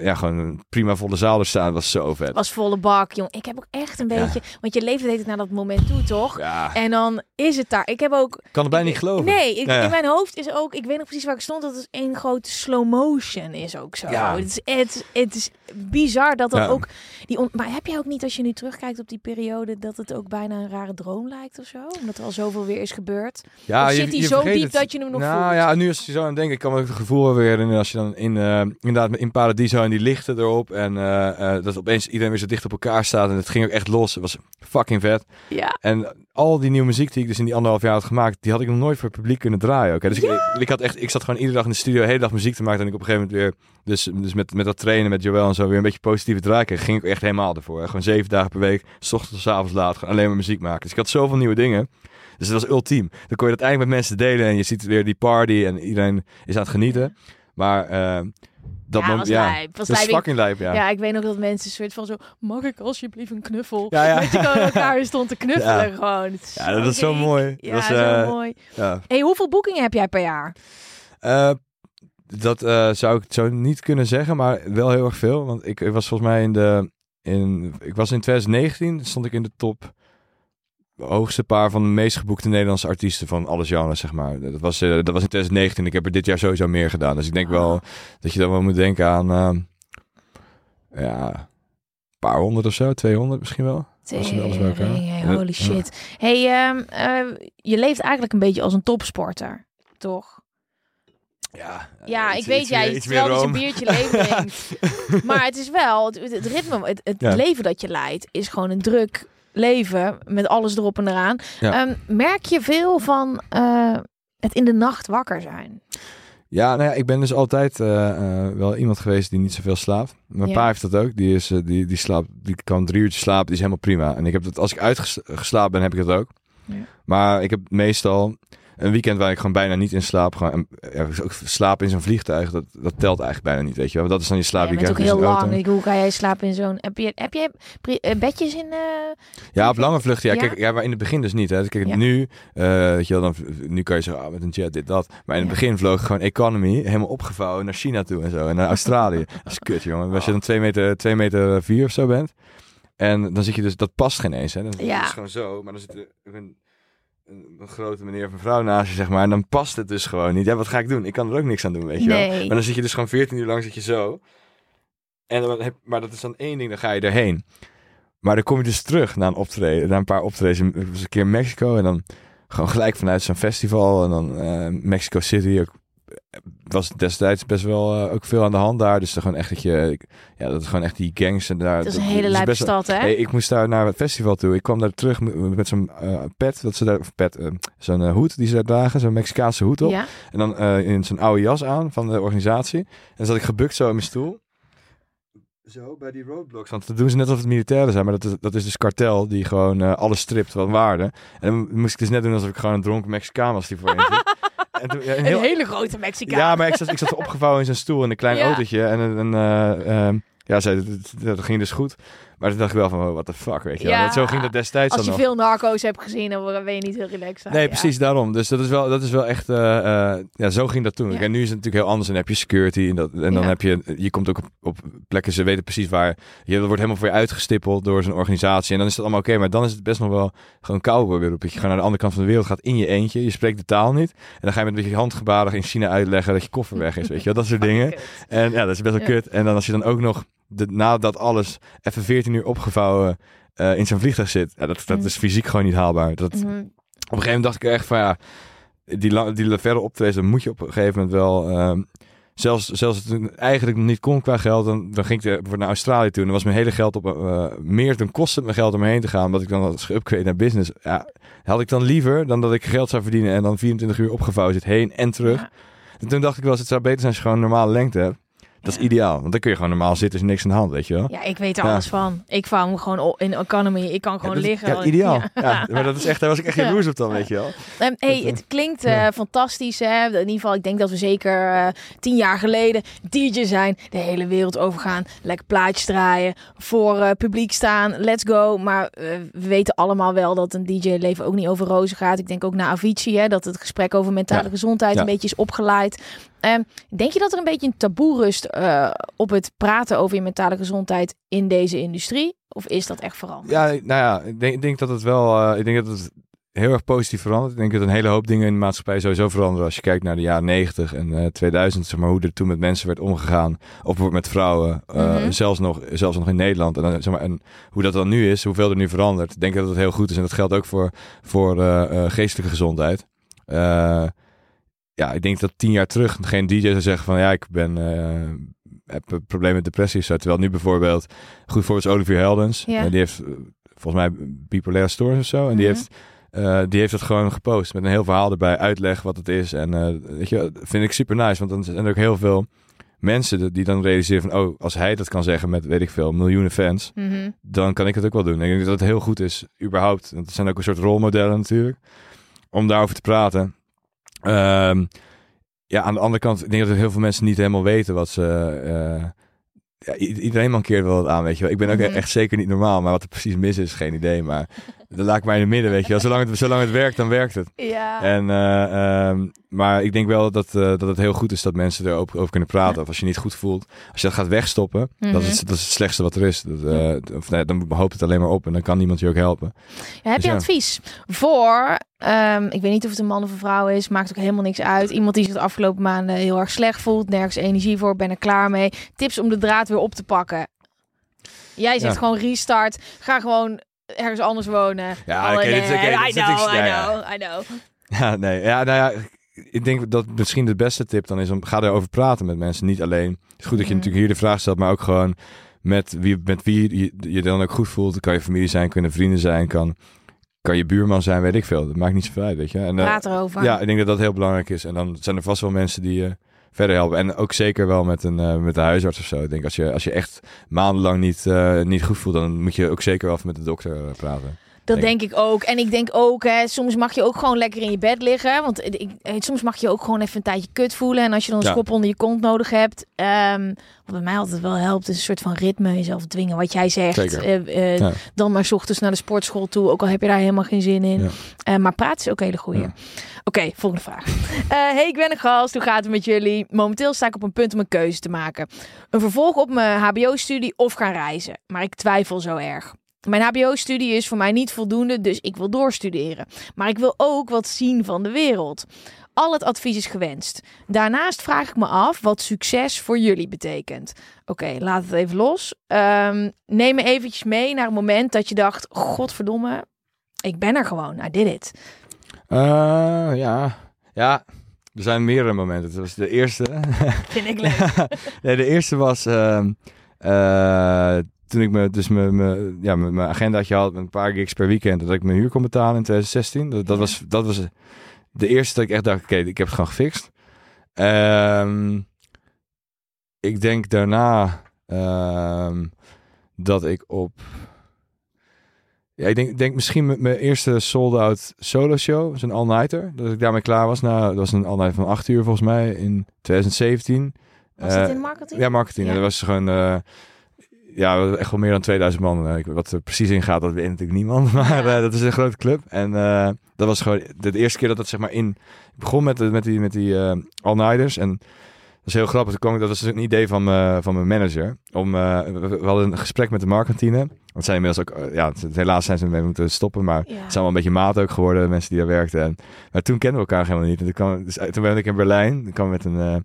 ja, gewoon een prima volle zaal er staan. Dat was zo vet. was volle bak, jong. Ik heb ook echt een Ja. beetje... Want je leeft het naar dat moment toe, toch? Ja, En dan is het daar. Ik heb ook... kan het bijna niet geloven. Nee, ik, Ja, in mijn hoofd is ook... Ik weet nog precies waar ik stond. Dat het één grote slow motion is ook zo. Ja. Het, is, het, het is bizar dat dat ook... Die on- maar heb je ook niet, als je nu terugkijkt op die periode... dat het ook bijna een rare droom lijkt of zo? Omdat er al zoveel weer is gebeurd. Ja, Of zit hij zo diep het. dat je hem nog nou, voelt? ja, nu is het zo aan het denken. Ik kan me ook het gevoel weer herinneren als je dan in, eh, inderdaad in Paradiso en die lichten erop. En eh, eh, dat opeens iedereen weer zo dicht op elkaar staat. En het ging ook echt los. Het was fucking vet. Ja. En al die nieuwe muziek die ik dus in die anderhalf jaar had gemaakt, die had ik nog nooit voor het publiek kunnen draaien. Hè. Dus ik, ik, had echt, ik zat gewoon iedere dag in de studio, de hele dag muziek te maken. En ik op een gegeven moment weer, dus, dus met, met dat trainen met Joël en zo, weer een beetje positieve draai kreeg. Ging ik echt helemaal ervoor. Hè. Gewoon zeven dagen per week, s ochtends tot 's avonds laat, gewoon alleen maar muziek maken. Dus ik had zoveel nieuwe dingen. Dus dat was ultiem. Dan kon je dat eigenlijk met mensen delen en je ziet weer die party en iedereen is aan het genieten. Maar eh, dat Ja, moment, was ja, lijp. Was dat lijp. Ik- fucking lijp, ja. Ja. ik weet nog dat mensen soort van zo... Mag ik alsjeblieft een knuffel? Ja, ja. Dat je gewoon elkaar stond te <laughs> knuffelen Ja. gewoon. Het Ja, dat is zo mooi. Ja, Dat is, zo eh, mooi. ja. hey, hoeveel boekingen heb jij per jaar? Eh, dat zou ik zo niet kunnen zeggen, maar wel heel erg veel. Want ik was volgens mij in de. In, ik was in 2019, stond ik in de top. Hoogste paar van de meest geboekte Nederlandse artiesten van alle genres, zeg maar. Dat was, eh, dat was in 2019. Ik heb er dit jaar sowieso meer gedaan. Dus ik denk wel dat je dan wel moet denken aan. ehm, ja, een paar honderd of zo, 200 misschien wel. Alles bij elkaar- hey, holy ja. shit. Hey, ehm, eh, je leeft eigenlijk een beetje als een topsporter, toch? Ja, Ja, iets- ik weet iets jij, iets meer je een biertje leven <laughs> drinkt. maar het is wel, het, het ritme, het, het Ja. leven dat je leidt, is gewoon een druk leven met alles erop en eraan. Ja. Ehm, merk je veel van eh, het in de nacht wakker zijn? Ja, nou ja, ik ben dus altijd eh, eh, wel iemand geweest die niet zoveel slaapt. Mijn Ja. pa heeft dat ook. Die, is, eh, die, die, slaapt, die kan drie uurtjes slapen. Die is helemaal prima. En ik heb dat, als ik uitgeslapen ben, heb ik dat ook. Ja. Maar ik heb meestal een weekend waar ik gewoon bijna niet in slaap. Gewoon, en, ja, ook slapen in zo'n vliegtuig, dat, dat telt eigenlijk bijna niet, weet je wel. Dat is dan je Ja, je bent slaapweekend. ook in heel lang. Ik, hoe ga jij slapen in zo'n... Heb je, heb je eh, bedjes in... eh, Ja, op lange vluchten. Ja, Ja? kijk, ja, maar in het begin dus niet. Hè. Kijk, Ja. nu, eh, weet je wel, dan, nu kan je zeggen, ah, met een jet, dit, dat. Maar in het begin vloog gewoon economy, helemaal opgevouwen naar China toe en zo. En naar Australië. <laughs> dat is kut, jongen. Als je dan 2 meter, 2 meter 4 of zo bent. En dan zit je dus, dat past geen eens. Hè. Dan Ja. dus gewoon zo, maar dan zit er een, een, grote meneer of een vrouw naast je, zeg maar. En dan past het dus gewoon niet. Ja, wat ga ik doen? Ik kan er ook niks aan doen, weet je wel. Maar dan zit je dus gewoon 14 uur lang zit je zo. En dan heb, maar dat is dan één ding, dan ga je erheen. Maar dan kom je dus terug na een optreden, na een paar optredens. Het was een keer in Mexico en dan gewoon gelijk vanuit zo'n festival. En dan eh, Mexico City ook, was destijds best wel eh, ook veel aan de hand daar. Dus gewoon echt dat je, ja, dat is gewoon echt die gangs en daar. Het is een hele lijpe stad, hè? Hey, ik moest daar naar het festival toe. Ik kwam daar terug met, met zo'n eh, pet, dat ze daar, of pet, eh, zo'n hoed die ze daar dragen, zo'n Mexicaanse hoed op. ja. En dan in zo'n oude jas aan van de organisatie. En dan zat ik gebukt zo in mijn stoel. Zo, bij die roadblocks. Want dat doen ze net alsof het militairen zijn. Maar dat is, dat is dus kartel die gewoon alles stript van waarde. En dan moest ik dus net doen alsof ik gewoon een dronken Mexicaan was die zit. En toen, ja, een heel- Een hele grote Mexicaan. ja, maar ik zat, ik zat opgevouwen in zijn stoel in een klein autootje. En, eh, ehm, ja, zei, dat, dat ging dus goed. Maar toen dacht ik wel van, oh, what the fuck, weet je wel. Dat, zo ging dat destijds Als je nog. veel narco's hebt gezien, dan ben je niet heel relaxed. Nee, Ja. precies daarom. Dus dat is wel, dat is wel echt. eh, eh, ja, zo ging dat toen. Ja. En nu is het natuurlijk heel anders. En dan heb je security. En, dat, en dan heb je. Je komt ook op, op plekken. Ze weten precies waar. Je dat wordt helemaal voor je uitgestippeld door zo'n organisatie. En dan is het allemaal oké. maar dan is het best nog wel gewoon cowboy weer op. Dat je gewoon naar de andere kant van de wereld gaat in je eentje. Je spreekt de taal niet. En dan ga je met een beetje handgebarig in China uitleggen dat je koffer weg is. Weet je wel, dat soort <laughs> dingen. En ja, dat is best wel kut. En dan als je dan ook nog de, na dat alles even 14 uur opgevouwen eh, in zo'n vliegtuig zit. Ja, dat, dat Mm. is fysiek gewoon niet haalbaar. Dat, Mhm. op een gegeven moment dacht ik echt van ja, die, die verre optredens, dan moet je op een gegeven moment wel. ehm, zelfs, zelfs het eigenlijk nog niet kon qua geld, dan, dan ging ik er- naar Australië toe. En dan was mijn hele geld op eh, meer dan kostte het mijn geld om erheen te gaan. Omdat ik dan had geüpgrade naar business. Ja, had ik dan liever dan dat ik geld zou verdienen en dan 24 uur opgevouwen zit heen en terug. Ja. En toen dacht ik wel, het zou beter zijn als je gewoon een normale lengte hebt. Dat is ideaal, want dan kun je gewoon normaal zitten, is niks aan de hand, weet je wel. Ja, ik weet er Ja. alles van. Ik vang me gewoon op in economy. Ik kan gewoon Ja, dat- liggen. Ja, ideaal. Ja. Maar dat is echt, daar was ik echt Ja. jaloers op dan, weet je wel. Ehm, hey, Dat, eh, het klinkt eh, fantastisch. Hè? In ieder geval, ik denk dat we zeker eh, tien jaar geleden DJ zijn. De hele wereld overgaan. Lekker plaatjes draaien. Voor publiek staan. Let's go. Maar we weten allemaal wel dat een DJ-leven ook niet over rozen gaat. Ik denk ook naar Avicii. Hè, dat het gesprek over mentale gezondheid een beetje is opgeleid. Ehm, denk je dat er een beetje een taboe rust eh, op het praten over je mentale gezondheid in deze industrie? Of is dat echt veranderd? Ja, nou ja, ik denk, denk dat het wel, eh, ik denk dat het heel erg positief verandert. Ik denk dat een hele hoop dingen in de maatschappij sowieso veranderen. Als je kijkt naar de jaren 90 en eh 2000, zeg maar, hoe er toen met mensen werd omgegaan. Of met vrouwen, Mhm. zelfs, nog, zelfs nog in Nederland. En, dan, zeg maar, en hoe dat dan nu is, hoeveel er nu verandert. Ik denk dat het heel goed is. En dat geldt ook voor, voor geestelijke gezondheid. Ja, ik denk dat tien jaar terug geen DJ zou zeggen van ja, ik ben, eh, heb een probleem met depressie. zo. Terwijl nu bijvoorbeeld, goed voorbeeld is Olivier Heldens. Ja. Die heeft eh, volgens mij bipolaire stoornis of zo. En die Mhm. heeft eh, die heeft dat gewoon gepost met een heel verhaal erbij, uitleg wat het is. En eh, weet je, vind ik super nice, want dan zijn er ook heel veel mensen die dan realiseren van, oh, als hij dat kan zeggen met, weet ik veel, miljoenen fans, Mhm. dan kan ik het ook wel doen. Ik denk dat het heel goed is, überhaupt. Want het zijn ook een soort rolmodellen natuurlijk, om daarover te praten. Ehm, ja, aan de andere kant, ik denk dat heel veel mensen niet helemaal weten wat ze... eh, ja, iedereen mankeert wel wat aan, weet je wel. Ik ben ook Mhm. echt zeker niet normaal, maar wat er precies mis is, geen idee. Maar dat laat ik mij in het midden, weet je wel. Zolang het, zolang het werkt, dan werkt het. Ja. En, eh, ehm, maar ik denk wel dat, eh, dat het heel goed is dat mensen erover over kunnen praten. Of als je niet goed voelt, als je dat gaat wegstoppen, dat, Mhm. is, dat is het slechtste wat er is. Dat, eh, of, nee, dan hoopt het alleen maar op en dan kan niemand je ook helpen. Ja, heb Dus je advies voor, ehm, ik weet niet of het een man of een vrouw is, maakt ook helemaal niks uit. Iemand die zich de afgelopen maanden heel erg slecht voelt, nergens energie voor, ben er klaar mee. Tips om de draad weer op te pakken. Jij zegt Ja. gewoon restart, ga gewoon ergens anders wonen. Ja, oké, oké, nee, dit I is know, I know, I know. Ja, nee. Ja, nou ja, ik denk dat misschien de beste tip dan is om ga erover praten met mensen. Niet alleen. Het is goed dat je Mhm. natuurlijk hier de vraag stelt, maar ook gewoon met wie, met wie je, je dan ook goed voelt. Het kan je familie zijn, kunnen vrienden zijn, kan, kan je buurman zijn, weet ik veel. Dat maakt niet zoveel uit, weet je. En, eh, Praat erover. ja, ik denk dat dat heel belangrijk is. En dan zijn er vast wel mensen die, eh, verder helpen. En ook zeker wel met een eh, met de huisarts of zo. Ik denk als je, als je echt maandenlang niet, niet goed voelt, dan moet je ook zeker wel even met de dokter praten. Dat Denk denk ik ook. En ik denk ook, hè, soms mag je ook gewoon lekker in je bed liggen. Want ik, soms mag je ook gewoon even een tijdje kut voelen. En als je dan een Ja. schop onder je kont nodig hebt. ehm, wat bij mij altijd wel helpt, is een soort van ritme jezelf dwingen. Wat jij zegt. Eh, eh, Ja. Dan maar 's ochtends naar de sportschool toe. Ook al heb je daar helemaal geen zin in. Ja. Eh, maar praten is ook hele goeie. Oké, volgende vraag. <laughs> Hey, ik ben een gast. Hoe gaat het met jullie? Momenteel sta ik op een punt om een keuze te maken. Een vervolg op mijn hbo-studie of gaan reizen. Maar ik twijfel zo erg. Mijn hbo-studie is voor mij niet voldoende, dus ik wil doorstuderen. Maar ik wil ook wat zien van de wereld. Al het advies is gewenst. Daarnaast vraag ik me af wat succes voor jullie betekent. Oké, laat het even los. Ehm, neem me eventjes mee naar een moment dat je dacht... Godverdomme, ik ben er gewoon. I did it. Eh, ja. ja, er zijn meerdere momenten. Het was de eerste. Vind ik leuk. <laughs> nee, de eerste was ehm, eh, toen ik me, dus me, ja, me- mijn agendaatje had met een paar gigs per weekend, dat ik mijn huur kon betalen in 2016. Dat, dat, Ja. was, dat was de eerste dat ik echt dacht, oké, ik heb het gewoon gefixt. Ehm, ik denk daarna ehm, dat ik op... Ja, ik denk, denk misschien met mijn eerste sold-out solo show, een all-nighter, dat ik daarmee klaar was. Nou, dat was een all-night van acht uur volgens mij in 2017. Was dat Eh, in marketing? ja, marketing. Ja. Dat was gewoon... eh, ja, echt wel meer dan 2000 man. Eh, ik- Wat er precies in gaat, dat weet natuurlijk niemand. <laughs> Maar eh, dat is een grote club. En eh, dat was gewoon de eerste keer dat dat zeg maar in... Ik begon met, de- met die, met die eh all-nighters. En dat is heel grappig. Toen kwam ik, dat was dus een idee van, me, van mijn manager. Om, we, we hadden een gesprek met de marktkantine. Want zijn inmiddels ook... ja, het- helaas zijn ze ermee moeten stoppen. Maar Ja. het zijn wel een beetje maat ook geworden, de mensen die daar werkten. En, maar toen kenden we elkaar helemaal niet. En toen, kwam, dus, toen ben ik in Berlijn. Toen kwam ik met een,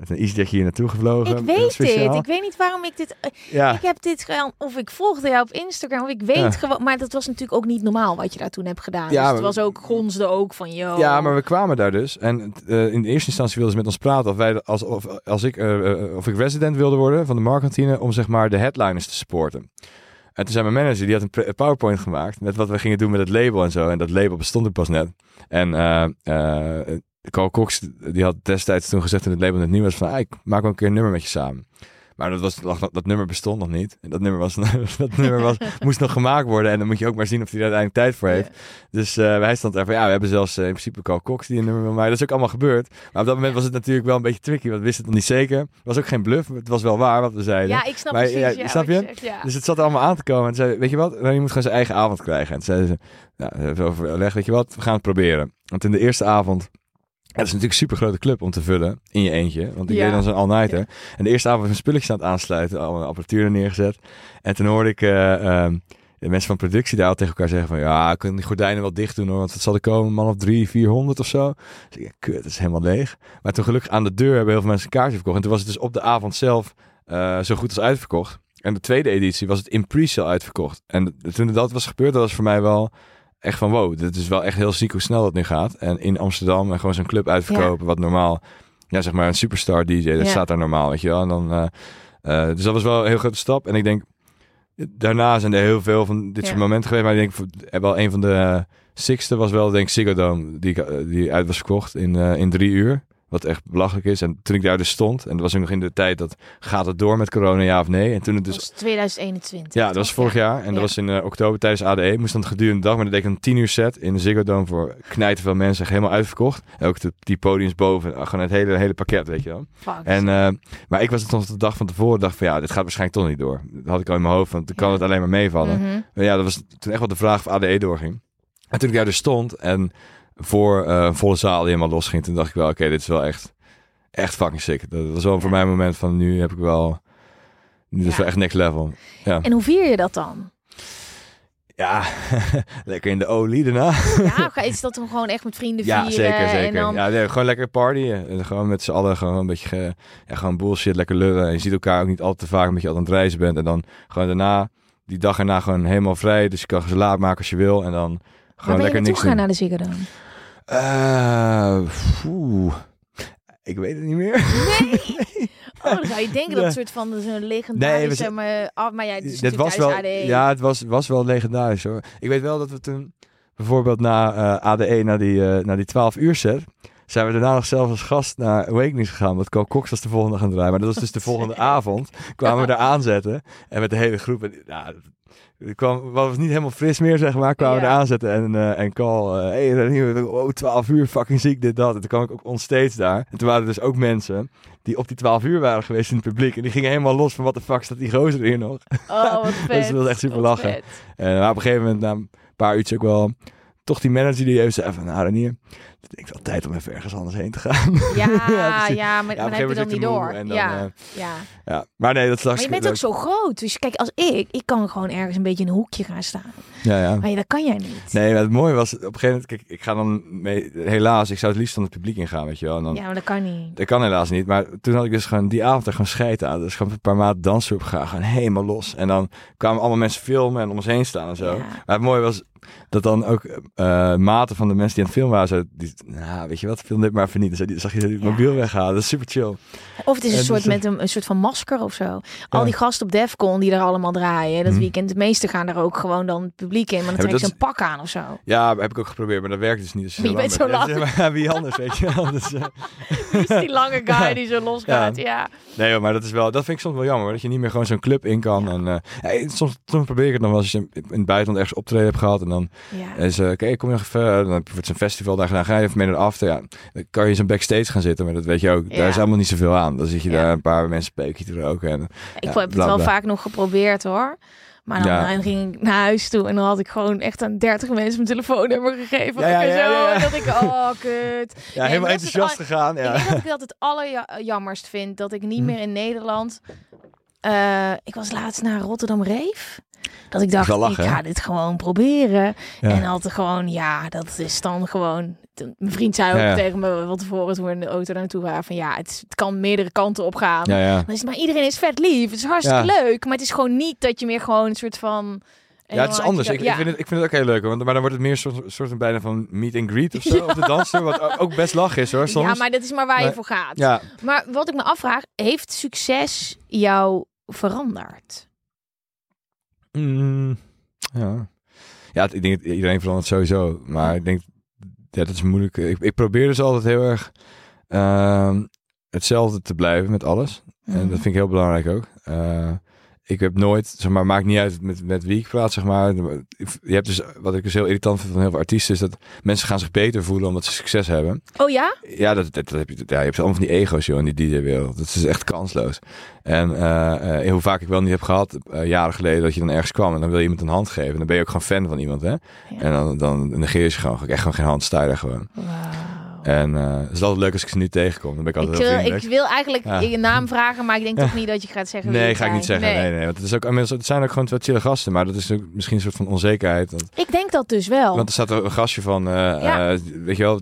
met een EasyJet hier naartoe gevlogen. Ik weet speciaal. dit. Ik weet niet waarom ik dit... eh, Ja, Ik heb dit gedaan, of ik volgde jou op Instagram, of ik weet Ja. gewoon... Maar dat was natuurlijk ook niet normaal wat je daar toen hebt gedaan. Ja, dus het was ook, gonsde ook van, yo... ja, maar we kwamen daar dus. En eh, in de eerste instantie wilden ze met ons praten of, wij, als, of, als ik, eh, of ik resident wilde worden van de marktkantine om zeg maar de headliners te supporten. En toen zei mijn manager, die had een PowerPoint gemaakt met wat we gingen doen met het label en zo. En dat label bestond er pas net. En Carl Cox, die had destijds toen gezegd toen het label net nieuw was van, ah, ik maak wel een keer een nummer met je samen. Maar dat, was, dat, dat nummer bestond nog niet. En dat nummer, was, <laughs> dat nummer was, <laughs> moest nog gemaakt worden. En dan moet je ook maar zien of hij er uiteindelijk tijd voor heeft. Dus eh, wij stond er van, ja, we hebben zelfs eh, in principe Carl Cox die een nummer wil maken. Dat is ook allemaal gebeurd. Maar op dat moment was het natuurlijk wel een beetje tricky, want we wisten het nog niet zeker. Het was ook geen bluff, het was wel waar wat we zeiden. Ja, ik snap Maar, precies. ja, Ja, snap je? zegt, ja. Dus het zat er allemaal aan te komen. En zei, weet je wat, je moet gewoon zijn eigen avond krijgen. En toen zeiden ze, nou, overlegd, weet je wat, we gaan het proberen. Want in de eerste avond, het is natuurlijk een super grote club om te vullen in je eentje. Want ik Ja. deed dan zo'n all-nighter. En de eerste avond was een spulletjes aan het aansluiten, allemaal apparatuur er neergezet. En toen hoorde ik eh, ehm, de mensen van productie daar al tegen elkaar zeggen van, ja, ik kan die gordijnen wel dicht doen hoor, want het zal er komen, een man of drie, vierhonderd of zo. Dus ik, ja, kut, het is helemaal leeg. Maar toen gelukkig aan de deur hebben heel veel mensen een kaartje verkocht. En toen was het dus op de avond zelf eh, zo goed als uitverkocht. En de tweede editie was het in pre-sale uitverkocht. En toen dat was gebeurd, dat was voor mij wel echt van wow, dit is wel echt heel ziek hoe snel dat nu gaat. En in Amsterdam en gewoon zo'n club uitverkopen, wat normaal, ja zeg maar een superstar DJ, dat Ja. staat daar normaal, weet je wel. En dan, eh, dus dat was wel een heel grote stap. En ik denk, daarna zijn er heel veel van dit Ja. soort momenten geweest. Maar ik denk, wel een van de uh, sixte was wel denk ik Ziggo Dome, die, die uit was verkocht in, in drie uur. Wat echt belachelijk is. En toen ik daar dus stond, en dat was ook nog in de tijd dat gaat het door met corona, ja of nee. En toen het Dat dus was 2021. ja, dat was vorig Ja. jaar. En Ja. dat was in eh, oktober tijdens ADE. Moest dan gedurende de dag. Maar dan deed ik een tien uur set in de Ziggo Dome voor knijten veel mensen. Echt helemaal uitverkocht. En ook de, die podiums boven. eh, Gewoon het hele, hele pakket, weet je wel. Fuck. En, eh, maar ik was het nog de dag van tevoren. dacht van ja, dit gaat waarschijnlijk toch niet door. Dat had ik al in mijn hoofd. Want dan kan Ja. het alleen maar meevallen. Maar ja, dat was toen echt wel de vraag of ADE doorging. En toen ik daar dus stond en voor een volle zaal die helemaal losging. Toen dacht ik wel, oké, dit is wel echt, echt fucking sick. Dat was wel voor mij een moment van nu heb ik wel... Dit is Ja. wel echt next level. Ja. En hoe vier je dat dan? Ja, <laughs> lekker in de olie daarna. Ja, is dat dan gewoon echt met vrienden Ja, vieren? zeker, En zeker. dan... Ja, nee, gewoon lekker partyen. En gewoon met z'n allen gewoon een beetje, ja, gewoon bullshit, lekker lullen. En je ziet elkaar ook niet al te vaak omdat je altijd aan het reizen bent. En dan gewoon daarna, die dag erna gewoon helemaal vrij. Dus je kan zo laat maken als je wil. En dan gewoon lekker niks doen. naar de Ziggo Oeh. Ik weet het niet meer. <laughs> Oh, dan zou je denken dat het soort van zo'n Nee, legendarische... zijn- maar, ah, maar ja, Dit was wel, ADE. ja, het was, was wel legendarisch hoor. Ik weet wel dat we toen bijvoorbeeld na eh, ADE, na die, na die 12 uur set, zijn we daarna nog zelf als gast naar Awakenings gegaan. Want Carl Cox was de volgende dag aan het draaien. Maar dat was dus de volgende <laughs> avond. Kwamen we daar aanzetten. En met de hele groep. En, het kwam, was niet helemaal fris meer, zeg maar. Kwamen we Ja. daar aanzetten. En, eh en Carl, eh hey, oh, 12 uur, fucking ziek, dit, dat. En toen kwam ik ook onstage daar. En toen waren er dus ook mensen die op die 12 uur waren geweest in het publiek. En die gingen helemaal los van wat de fuck staat die gozer hier nog. Oh, wat <laughs> vet. Dus dat was echt super lachen. vet. En maar op een gegeven moment, na een paar uurtjes ook wel, toch die manager die even zei van, nou Renier, het is wel tijd om even ergens anders heen te gaan. Ja, <laughs> Ja, ja, maar Ja, dan heb je dat moment niet moe door. en dan, ja, eh, ja. ja, maar nee, dat is Maar je bent ook zo groot. Dus kijk, als ik, ik kan gewoon ergens een beetje in een hoekje gaan staan. Ja, ja. Maar ja, dat kan jij niet. Nee, maar het mooie was, op een gegeven moment, kijk, ik ga dan mee, helaas, ik zou het liefst van het publiek ingaan, weet je wel. En dan, Ja, maar dat kan niet. Dat kan helaas niet, maar toen had ik dus gewoon die avond er gewoon scheid aan. Dus gewoon een paar maanden dansen op gegaan, gewoon helemaal los. En dan kwamen allemaal mensen filmen en om ons heen staan en zo. Ja. Maar het mooie was dat dan ook eh maten van de mensen die aan het filmen waren, zo, die, nou, weet je wat, film dit maar even niet. Dus die zag je die Ja. mobiel weghalen, dat is super chill. Of het is een En soort dus, met een, een soort van masker of zo. Al Ja. die gasten op Defcon die er allemaal draaien. Dat Mhm. weekend. De meeste gaan er ook gewoon dan publiek in. Maar dan dat een pak aan of zo. Ja, heb ik ook geprobeerd, maar dat werkt dus niet. Dus je bent zo lang. <laughs> Ja, maar wie anders, weet je wel. Dus, eh, <laughs> Wie is die lange <laughs> guy die zo losgaat? Ja. Nee, hoor, maar dat is wel, dat vind ik soms wel jammer, dat je niet meer gewoon zo'n club in kan. En, ja, soms, soms probeer ik het nog wel als je in het buitenland ergens optreden hebt gehad en dan ja. is, eh, oké, kom je nog even, dan wordt een festival daar gedaan, ga je even mee naar de after, ja, dan kan je zo'n backstage gaan zitten, maar dat weet je ook, Ja. daar is helemaal niet zoveel aan. Dan zit je Ja. daar een paar mensen peukje te roken en Ik ja, heb het wel vaak nog geprobeerd hoor. Maar dan, Ja. ging ik naar huis toe en dan had ik gewoon echt aan 30 mensen mijn telefoonnummer gegeven. Ja, ja, zo. dat ik, oh kut. <laughs> ja, helemaal enthousiast gegaan. Ik Ja. denk dat ik dat het allerjammerst vind. Dat ik niet Hm. meer in Nederland... eh, ik was laatst naar Rotterdam Reef. Dat ik dacht, lachen, ik ga dit gewoon proberen. Ja. En altijd gewoon, ja, dat is dan gewoon... Mijn vriend zei ook Ja, ja. tegen me van tevoren toen we in de auto naartoe waren... van ja, het, het kan meerdere kanten op gaan. Het, maar iedereen is vet lief. Het is hartstikke leuk. Maar het is gewoon niet dat je meer gewoon een soort van... Ja, het is anders. Ik, ik, vind het, ik vind het ook heel leuk, want, maar dan wordt het meer een soort, soort van bijna van meet and greet of zo <laughs> Ja. op de dansen, wat ook- best lach is hoor, soms. Ja, maar dat is maar waar je voor gaat. Ja, Maar wat ik me afvraag, heeft succes jou veranderd? Mm, ja. Ja, ik denk iedereen verandert sowieso. Maar ik denk, ja, dat is moeilijk. Ik, ik probeer dus altijd heel erg ehm, hetzelfde te blijven met alles. En dat vind ik heel belangrijk ook. Eh, ik heb nooit, zeg maar, maakt niet uit met, met wie ik praat, zeg maar. Je hebt dus, wat ik dus heel irritant vind van heel veel artiesten, is dat mensen gaan zich beter voelen omdat ze succes hebben. Oh ja? Ja, dat, dat, dat heb je, ja, je hebt allemaal van die ego's, joh, in die DJ-wereld. Dat is echt kansloos. En eh, eh, hoe vaak ik wel niet heb gehad, eh, jaren geleden, dat je dan ergens kwam en dan wil je iemand een hand geven. Dan ben je ook gewoon fan van iemand, hè? En dan, dan negeer je ze gewoon. Ik echt gewoon geen hand, sta je daar gewoon. En eh, het is altijd leuk als ik ze nu tegenkom. Dan ben ik Ik altijd heel wil, vriendelijk. ik wil eigenlijk Ja. je naam vragen, maar ik denk toch <laughs> niet dat je gaat zeggen Nee, ga ik niet zeggen. Nee, nee. Want het, is ook, inmiddels- het zijn ook gewoon twee chille gasten. Maar dat is ook misschien een soort van onzekerheid. Want, Ik denk dat dus wel. want er staat een gastje van... eh, Ja. eh, weet je wel,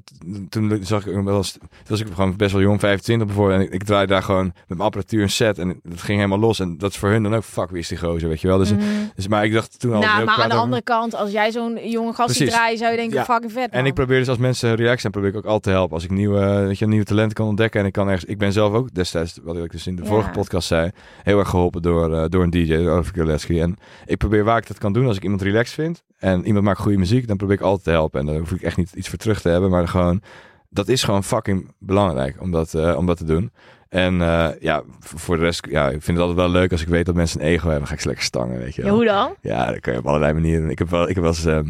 toen zag ik hem wel eens... Toen was ik gewoon best wel jong, 25 bijvoorbeeld. En ik, ik draaide daar gewoon met mijn apparatuur een set. En het ging helemaal los. En dat is voor hun dan ook... Fuck, wie is die gozer, weet je wel. Dus, Mm. dus, maar ik dacht toen al... nou, maar aan de over- andere kant, als jij zo'n jonge gast ziet Precies. draaien, zou je denken, Ja. fucking vet En ik probeer dus als mensen relaxed zijn, probeer ik ook altijd Als ik nieuwe, weet je, nieuwe talenten kan ontdekken en ik kan ergens... Ik ben zelf ook destijds, wat ik dus in de Ja. vorige podcast zei, heel erg geholpen door, eh, door een DJ, Oliver Gillespie. En ik probeer waar ik dat kan doen, als ik iemand relaxed vind en iemand maakt goede muziek, dan probeer ik altijd te helpen. En daar hoef ik echt niet iets voor terug te hebben, maar gewoon... Dat is gewoon fucking belangrijk om dat, eh, om dat te doen. En eh, ja, voor de rest, ja, ik vind het altijd wel leuk als ik weet dat mensen een ego hebben. Dan ga ik ze lekker stangen, weet je Ja, wel. hoe dan? Ja, dat kan je op allerlei manieren. Ik heb wel, ik heb wel eens... ehm,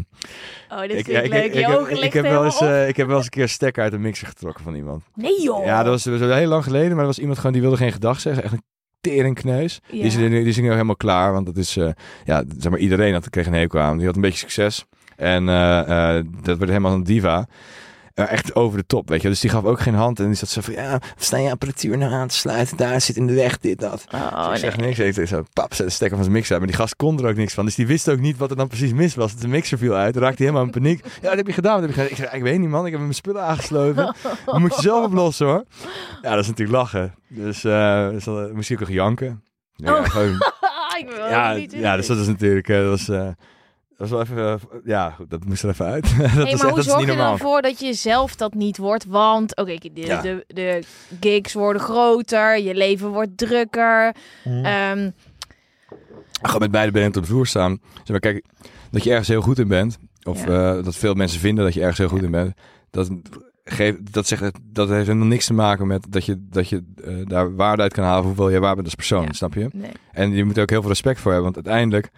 Oh, dit ik, leuk. ik- heb- ik heb wel eens, eh, ik heb wel eens een keer stekker uit een mixer getrokken van iemand. Nee joh. Ja, dat was, dat was heel lang geleden, maar er was iemand gewoon die wilde geen gedag zeggen. Echt een teringkneus. Ja. Die, is, die, is nu helemaal klaar, want dat is, eh, ja, zeg maar iedereen had, kreeg een hekel aan. Die had een beetje succes. En dat werd helemaal een diva. Echt over de top, weet je. Dus die gaf ook geen hand. En die zat zo van, ja, sta je apparatuur nou aan te sluiten? Daar zit in de weg, dit, dat. Oh, ik nee. zeg niks. Ik zo, pap, zet de stekker van zijn mixer uit. Maar die gast kon er ook niks van. Dus die wist ook niet wat er dan precies mis was. De mixer viel uit. Dan raakte helemaal in paniek. Ja, wat heb je gedaan? Wat heb je gedaan? Ik zeg, ik weet niet man. Ik heb mijn spullen aangesloten. Dat <laughs> moet je zelf oplossen hoor. Ja, dat is natuurlijk lachen. Dus, dus dan moest hij ook janken. Ja, Oh. gewoon, <laughs> ik wil ja, niet ja, dus dat is natuurlijk... eh, dat was, was wel even... eh, ja, goed, dat moest er even uit. <laughs> dat Hey, is, maar echt- hoe zorg je normaal. dan voor dat je zelf dat niet wordt? Want, oké, de, Ja. de, de gigs worden groter, je leven wordt drukker. Mm. Ehm, Gewoon met beide benen op de vloer staan. Zeg maar, kijk, dat je ergens heel goed in bent. Of Ja. eh, dat veel mensen vinden dat je ergens heel goed in bent. Dat geef, dat, zegt, dat heeft helemaal niks te maken met dat je, dat je eh, daar waarde uit kan halen hoeveel je waar bent als persoon, Ja. snap je? Nee. En je moet er ook heel veel respect voor hebben, want uiteindelijk,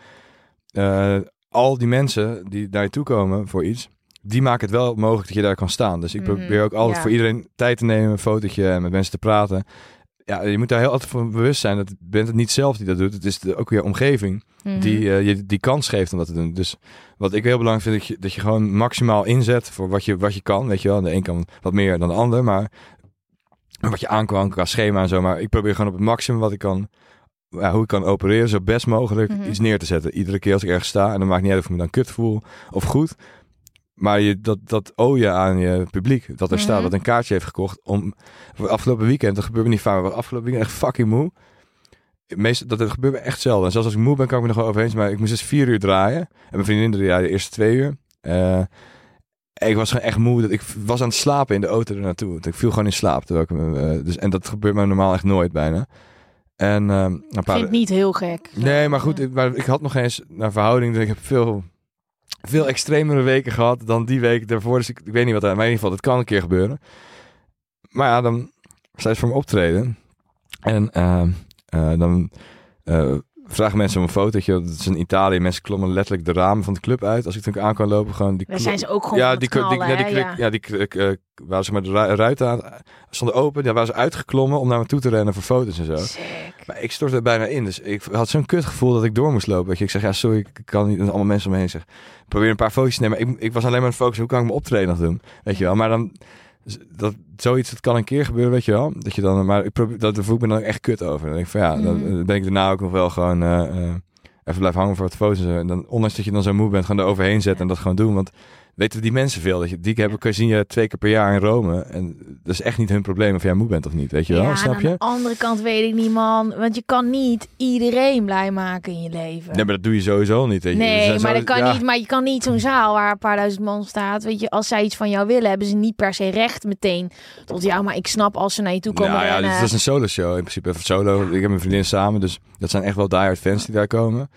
eh, al die mensen die naar je toe komen voor iets, die maken het wel mogelijk dat je daar kan staan. Dus ik Mhm, probeer ook altijd ja. voor iedereen tijd te nemen, een fotootje en met mensen te praten. Ja, je moet daar heel altijd van bewust zijn dat bent het niet zelf die dat doet. Het is de, ook je omgeving Mhm. die eh, je die kans geeft om dat te doen. Dus wat ik heel belangrijk vind, dat je, dat je gewoon maximaal inzet voor wat je, wat je kan. Weet je wel, de een kan wat meer dan de ander, maar wat je aan kan qua schema en zo. Maar ik probeer gewoon op het maximum wat ik kan, ja, hoe ik kan opereren, zo best mogelijk Mhm. iets neer te zetten. Iedere keer als ik ergens sta, en dan maakt niet uit of ik me dan kut voel of goed. Maar je, dat, dat owe je aan je publiek, dat er Mhm. staat, dat een kaartje heeft gekocht om afgelopen weekend, dat gebeurt me niet vaak, maar afgelopen weekend echt fucking moe. Meestal, dat, dat gebeurt me echt zelden. En zelfs als ik moe ben, kan ik me nog wel overheen. Maar ik moest dus vier uur draaien. En mijn vriendin draaide de eerste twee uur. Eh, ik was gewoon echt moe. Dat ik was aan het slapen in de auto er naartoe. Ik viel gewoon in slaap. Terwijl ik, eh, dus, en dat gebeurt me normaal echt nooit bijna. En eh, een Ik vind het niet heel gek. Nee, maar goed, ik, maar ik had nog eens naar verhouding. dat Ik heb veel, veel extremere weken gehad dan die week daarvoor. Dus ik, ik weet niet wat er. Maar in ieder geval, dat kan een keer gebeuren. Maar ja, dan sta je voor mijn optreden. En eh, eh, dan eh, vragen mensen om een fotootje. Dat is in Italië. Mensen klommen letterlijk de ramen van de club uit. Als ik toen aan kan lopen, gewoon die Daar klo- zijn ze ook gewoon ja, die, die, knallen, die, hè? kruk- Ja. ja, die kruk, eh, waar ze maar de ru- ruiten aan stonden open. Daar waren ze uitgeklommen om naar me toe te rennen voor foto's en zo. Sick. Maar ik stortte er bijna in. Dus ik had zo'n kutgevoel dat ik door moest lopen. Weet je. Ik zeg, ja, sorry, ik kan niet. En allemaal mensen om me heen zeg. Probeer een paar foto's te nemen. Maar ik, ik was alleen maar aan het focussen. Hoe kan ik mijn optreden nog doen? Weet je wel. Maar dan, dat, zoiets, dat kan een keer gebeuren, weet je wel. Dat je dan, maar ik probeer, dat daar voel ik me dan echt kut over. Dan denk ik van, ja, dan Mhm. ben ik daarna ook nog wel gewoon eh, eh, even blijven hangen voor wat foto's. En dan, ondanks dat je dan zo moe bent, gewoon eroverheen zetten en dat gewoon doen. Want weten die mensen veel. Dat je, die hebben, je zien je twee keer per jaar in Rome. En dat is echt niet hun probleem of jij moe bent of niet, weet je wel. Ja, en Snap aan je? de andere kant weet ik niet, man. Want je kan niet iedereen blij maken in je leven. Nee, maar dat doe je sowieso niet. Weet je. Nee, zijn maar zo- dat kan ja. niet. Maar je kan niet zo'n zaal waar een paar duizend man staat. Weet je, als zij iets van jou willen, hebben ze niet per se recht meteen tot jou. Maar ik snap als ze naar je toe komen Nou ja, rennen. dit is een solo show in principe. Even solo. Ik heb mijn vriendin samen, dus dat zijn echt wel diehard fans die daar komen.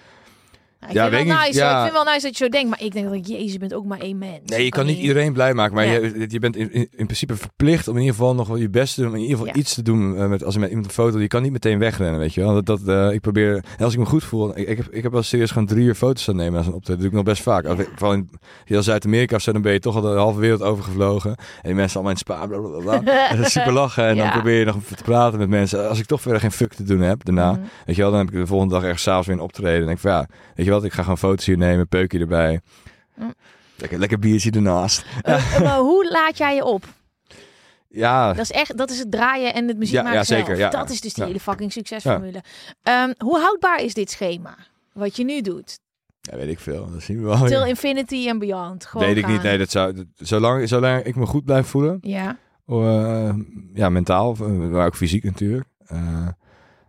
Ik ja, vind weet wel ik nice, ja. Ik vind wel nice dat je zo denkt. Maar ik denk dat jezus, je bent ook maar één mens. Nee, je kan niet iedereen blij maken, maar Ja. je, je bent in, in, in principe verplicht om in ieder geval nog wel je best te doen. Om in ieder geval iets te doen eh, met, als je met iemand een foto. Je kan niet meteen wegrennen, weet je wel. Dat, dat, eh, ik probeer, en als ik me goed voel, ik, ik, heb, ik heb wel serieus gewoon drie uur foto's aan nemen als een optreden. Dat doe ik nog best vaak. Als ik- Vooral in heel Zuid-Amerika of zo, dan ben je toch al de halve wereld overgevlogen. En die mensen allemaal in Spa. <laughs> En dat is super lachen. En dan probeer je nog te praten met mensen. Als ik toch verder geen fuck te doen heb daarna, Mhm. Weet je wel, dan heb ik de volgende dag ergens s'avonds weer een optreden. En denk ik van ja, weet je wat, ik ga gewoon foto's hier nemen, peukje erbij. Mm. Lekker, lekker biertje ernaast. Eh, maar hoe laat jij je op? Ja, Dat is echt, dat is het draaien en het muziek Ja, maken ja, zeker, zelf. ja. dat is dus die hele fucking succesformule. Ehm, hoe houdbaar is dit schema? Wat je nu doet? ja, weet ik veel. Dat zien we wel. Till infinity en beyond. Gewoon Weet ik niet. Nee, dat zou, dat- zolang, zolang ik me goed blijf voelen, Ja. eh, ja, mentaal, eh, maar ook fysiek natuurlijk. Eh,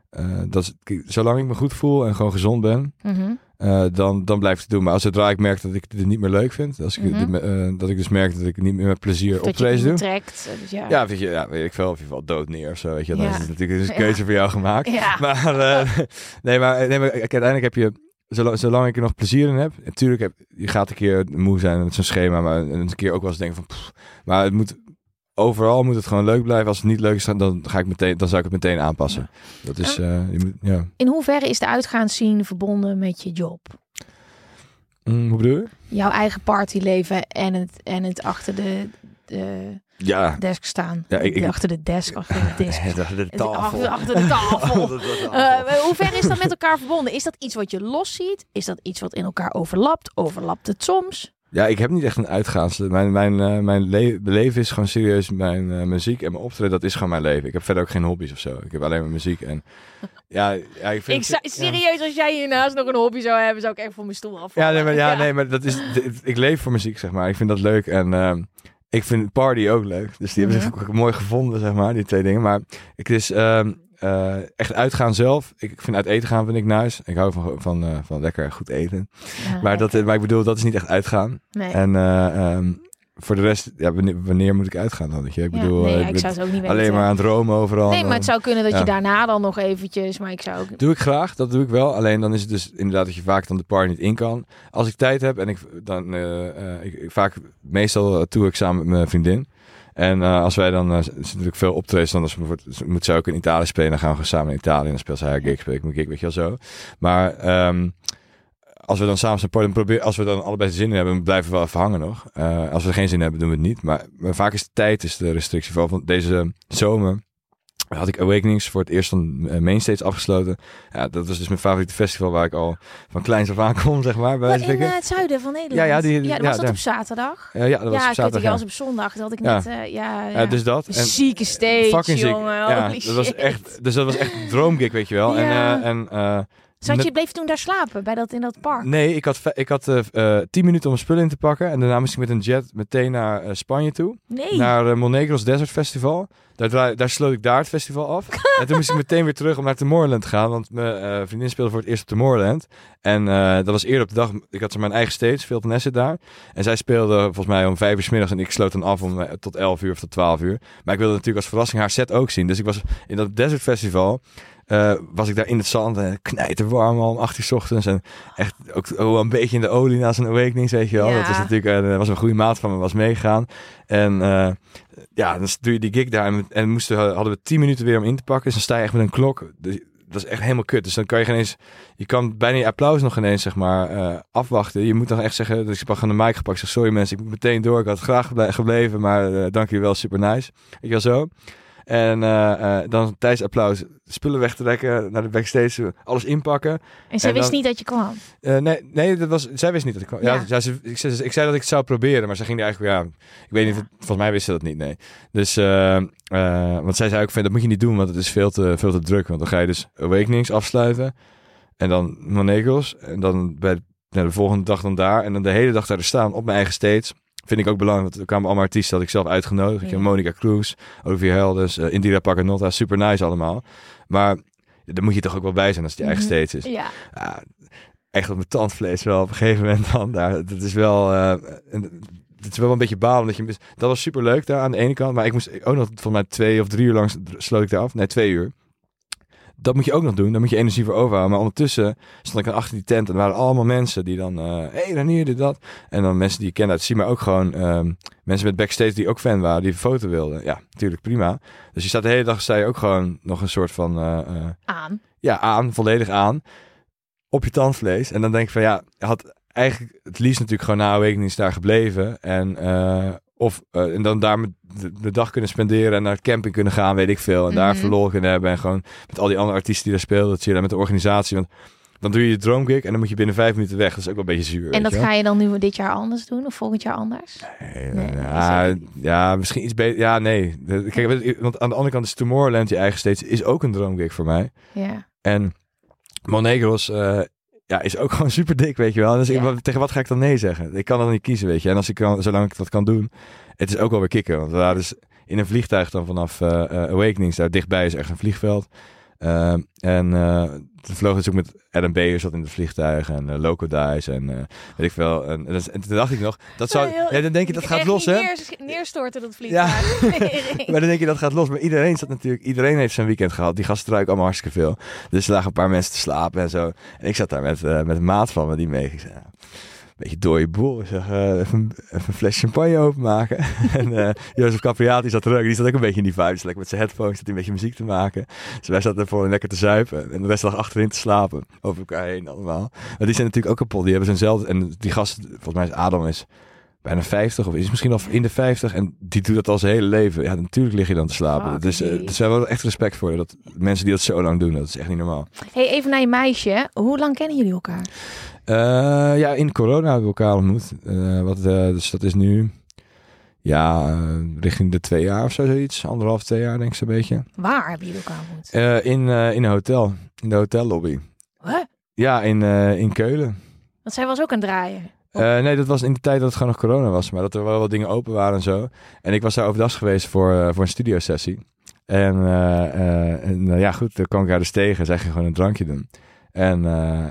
eh, dat is, zolang ik me goed voel en gewoon gezond ben, Mhm. Eh, dan, dan blijf ik het doen. Maar als zodra ik merk dat ik het niet meer leuk vind, als ik, Mhm. eh, dat ik dus merk dat ik niet meer met plezier het doe. trekt. eh, Dus ja. Ja, weet je, ja, weet ik veel. Of je valt dood neer of zo, weet je. Dan Ja. is het natuurlijk dus een Ja. keuze voor jou gemaakt. Ja. Maar, <laughs> nee, maar, nee, maar kijk, uiteindelijk heb je, zolang, zolang ik er nog plezier in heb, natuurlijk heb je gaat een keer moe zijn met zo'n schema, maar een keer ook wel eens denken van, pff, maar het moet, overal moet het gewoon leuk blijven. Als het niet leuk is, dan ga ik meteen, dan zou ik het meteen aanpassen. Dat is, eh, je moet, ja. In hoeverre is de uitgaansscene verbonden met je job? Mm, hoe bedoel je? Jouw eigen partyleven en het, en het achter de, de Ja. desk staan. Ja, ik- ik- achter de desk, achter de <laughs> disk. Achter de Achter, achter de <laughs> tafel. Eh, hoe ver is dat met elkaar verbonden? Is dat iets wat je los ziet? Is dat iets wat in elkaar overlapt? Overlapt het soms? Ja, ik heb niet echt een uitgaans. Mijn, mijn, eh, mijn le- leven is gewoon serieus mijn eh, muziek en mijn optreden. Dat is gewoon mijn leven. Ik heb verder ook geen hobby's of zo. Ik heb alleen maar muziek. En <laughs> ja, ja ik vind Ik zou, serieus, als jij hiernaast nog een hobby zou hebben, zou ik echt van mijn stoel af. Ja, nee, maar, ja, nee, maar dat is. Ik leef voor muziek, zeg maar. Ik vind dat leuk. En ehm, ik vind party ook leuk. Dus die hebben Mhm. ze ook mooi gevonden, zeg maar, die twee dingen. Maar ik is ehm, eh, echt uitgaan zelf. Ik, vind uit eten gaan vind ik nice. Ik hou van, van, eh, van lekker goed eten. Ja, Maar, dat, maar ik bedoel, dat is niet echt uitgaan. nee. En eh, ehm, voor de rest, ja, wanneer, wanneer moet ik uitgaan dan? Je? Ik Ja, bedoel, nee, ja, ik ik ben zou het ook niet weten. alleen maar aan het dromen overal. Nee, maar het zou kunnen dat ja. je daarna dan nog eventjes, maar ik zou ook... Doe ik graag, dat doe ik wel. Alleen dan is het dus inderdaad dat je vaak dan de party niet in kan. Als ik tijd heb en ik dan ik, vaak meestal tour ik samen met mijn vriendin. En eh, als wij dan, uh, is natuurlijk veel optredens, dan bijvoorbeeld, moet zij ook in Italië spelen, dan gaan we gewoon samen in Italië en dan speelt zij haar gig, speel ik mijn weet je wel zo. Maar ehm, als we dan samen podium proberen, als we dan allebei zin in hebben, blijven we wel even hangen nog. Uh, als we geen zin in hebben, doen we het niet. Maar, maar vaak is de tijd is de restrictie. Vooral van deze zomer had ik Awakenings voor het eerst van uh, Mainstage afgesloten. Ja, dat was dus mijn favoriete festival waar ik al van kleins af aan <laughs> kom, zeg maar. Bij maar in uh, het zuiden van Nederland? Ja, ja, die, ja was dat op zaterdag? Uh, ja, dat was ja, op zaterdag. Ja, was op zondag. Dat had ik net, ja. ja, ja. dus dat. En zieke stage, fucking jongen. Ja, dat was echt, dus dat was echt droomgig, weet je wel. En, en Zat je, bleef toen daar slapen, bij dat, in dat park? Nee, ik had, ik had uh, uh, tien minuten om mijn spullen in te pakken. En daarna moest ik met een jet meteen naar uh, Spanje toe. Nee. Naar Monegros Desert Festival. Daar, daar sloot ik daar het festival af. <laughs> en toen moest ik meteen weer terug om naar Tomorrowland te gaan. Want mijn vriendin speelde voor het eerst op Tomorrowland. En dat was eerder op de dag. Ik had mijn eigen stage, veel Nesse daar. En zij speelde volgens mij om vijf uur s middags. En ik sloot dan af om tot elf uur of tot twaalf uur. Maar ik wilde natuurlijk als verrassing haar set ook zien. Dus ik was in dat Desert Festival... Uh, was ik daar in het zand en knijter warm al om 8 uur s ochtends. En echt ook oh, een beetje in de olie na zijn awakening, weet je wel. Ja. Dat was natuurlijk uh, was een goede maat van me, was meegegaan. En uh, ja, dan doe je die gig daar en, en moesten, hadden we 10 minuten weer om in te pakken. Dus dan sta je echt met een klok. Dus, dat is echt helemaal kut. Dus dan kan je geen eens, je kan bijna je applaus nog ineens zeg maar uh, afwachten. Je moet dan echt zeggen, dus ik heb gewoon de mic gepakt. Zeg, sorry mensen, ik moet meteen door. Ik had graag gebleven, maar uh, dank jullie wel, super nice. Je wel zo. En uh, uh, dan tijdens applaus spullen wegtrekken, naar de backstage, alles inpakken. En zij en wist dan, niet dat je kwam? Uh, nee, nee dat was, zij wist niet dat ik kwam. Ja. ja ze, ik, zei, ik zei dat ik het zou proberen, maar ze ging eigenlijk, ja, ik weet niet, volgens mij wist ze dat niet, nee. Dus, want zij zei ook, dat moet je niet doen, want het is veel te, veel te druk. Want dan ga je dus Awakenings afsluiten en dan Monegros en dan bij nou, de volgende dag dan daar en dan de hele dag daar staan op mijn eigen stage. Vind ik ook belangrijk, want er kwamen allemaal artiesten, had ik zelf uitgenodigd. Ja. Monica Cruz, Olivia Helders, uh, Indira Paganotta, super nice allemaal. Maar daar moet je toch ook wel bij zijn als het je eigen Mhm. stage is. Ja. Ja, echt op mijn tandvlees wel op een gegeven moment dan daar. Dat is wel... Uh, het is wel een beetje balen. Dat, je, dat was super leuk daar aan de ene kant. Maar ik moest ook nog van mij twee of drie uur lang sloot ik daar af. Nee, twee uur. Dat moet je ook nog doen. Daar moet je energie voor overhouden. Maar ondertussen stond ik achter die tent. En er waren allemaal mensen die dan... Hé, uh, hey, Ranier, dit, dat. En dan mensen die je kende uit Zie. Maar ook gewoon um, mensen met backstage die ook fan waren. Die een foto wilden. Ja, natuurlijk prima. Dus je staat de hele dag... sta je ook gewoon nog een soort van... Uh, uh, aan. Ja, aan. Volledig aan. Op je tandvlees. En dan denk ik van ja... had eigenlijk het liefst natuurlijk gewoon na Awakenings daar gebleven. En... of uh, en dan daar de, de, dag kunnen spenderen en naar het camping kunnen gaan, weet ik veel. En Mhm. daar verloren kunnen hebben. En gewoon met al die andere artiesten die daar speelden. Dat daar met de organisatie. Want dan doe je je droomgig en dan moet je binnen vijf minuten weg. Dat is ook wel een beetje zuur. En dat je ga je dan nu dit jaar anders doen? Of volgend jaar anders? Nee, nee, ja, ja, misschien iets beter. Ja, nee. Kijk, want aan de andere kant is Tomorrowland, je eigen steeds, is ook een droomgig voor mij. Ja. En Monegros... Uh, ja, is ook <laughs> gewoon super dik, weet je wel. Dus Ja. ik, tegen wat ga ik dan nee zeggen? Ik kan dan niet kiezen, weet je. En als ik kan, zolang ik dat kan doen, het is ook wel weer kicken. Want we waren dus in een vliegtuig dan vanaf uh, uh, Awakenings. Daar dichtbij is echt een vliegveld. Uh, en toen vloog dus ook met Adam Beyer zat in het vliegtuig en uh, Loco Dice en uh, weet ik wel. En, en, en, toen dacht ik nog, dat zou, Heel- ja, dan denk je dat gaat los, hè? Neer, neerstorten dat vliegtuig. <laughs> Maar dan denk je dat gaat los. Maar iedereen zat natuurlijk, iedereen heeft zijn weekend gehad. Die gasten ruiken allemaal hartstikke veel. Dus er lagen een paar mensen te slapen en zo. En ik zat daar met, uh, met een maat van me die mee. Ik zei, ja, beetje dode boel. Ik zeg, uh, even, even, een fles champagne openmaken. <laughs> en uh, Jozef Capriati zat er ook. Die zat ook een beetje in die vibes. Lekker met zijn headphones zat een beetje muziek te maken. Dus wij zaten ervoor lekker te zuipen. En de rest lag achterin te slapen. Over elkaar heen allemaal. Maar die zijn natuurlijk ook kapot. Die hebben zo'nzelfde... En die gast, volgens mij is Adam is bijna 50 of is misschien al in de 50 en die doet dat al zijn hele leven. Ja, natuurlijk lig je dan te slapen. Dus uh, er zijn wel echt respect voor. Dat mensen die dat zo lang doen, dat is echt niet normaal. hey, even naar je meisje. Hoe lang kennen jullie elkaar? Uh, ja, in corona hebben we elkaar ontmoet. Uh, wat, dus dat is nu ja, richting de twee jaar of zo, zoiets. Anderhalf, twee jaar denk ik zo'n beetje. Waar hebben jullie elkaar ontmoet? In, in een hotel, in de hotellobby. Huh? Ja, in, in Keulen. Want zij was ook aan het draaien. Uh, nee, dat was in de tijd dat het gewoon nog corona was. Maar dat er wel wat dingen open waren en zo. En ik was daar overdag geweest voor, uh, voor een studiosessie. En, uh, en ja, goed, toen kwam ik haar dus tegen. Zij ging gewoon een drankje doen. En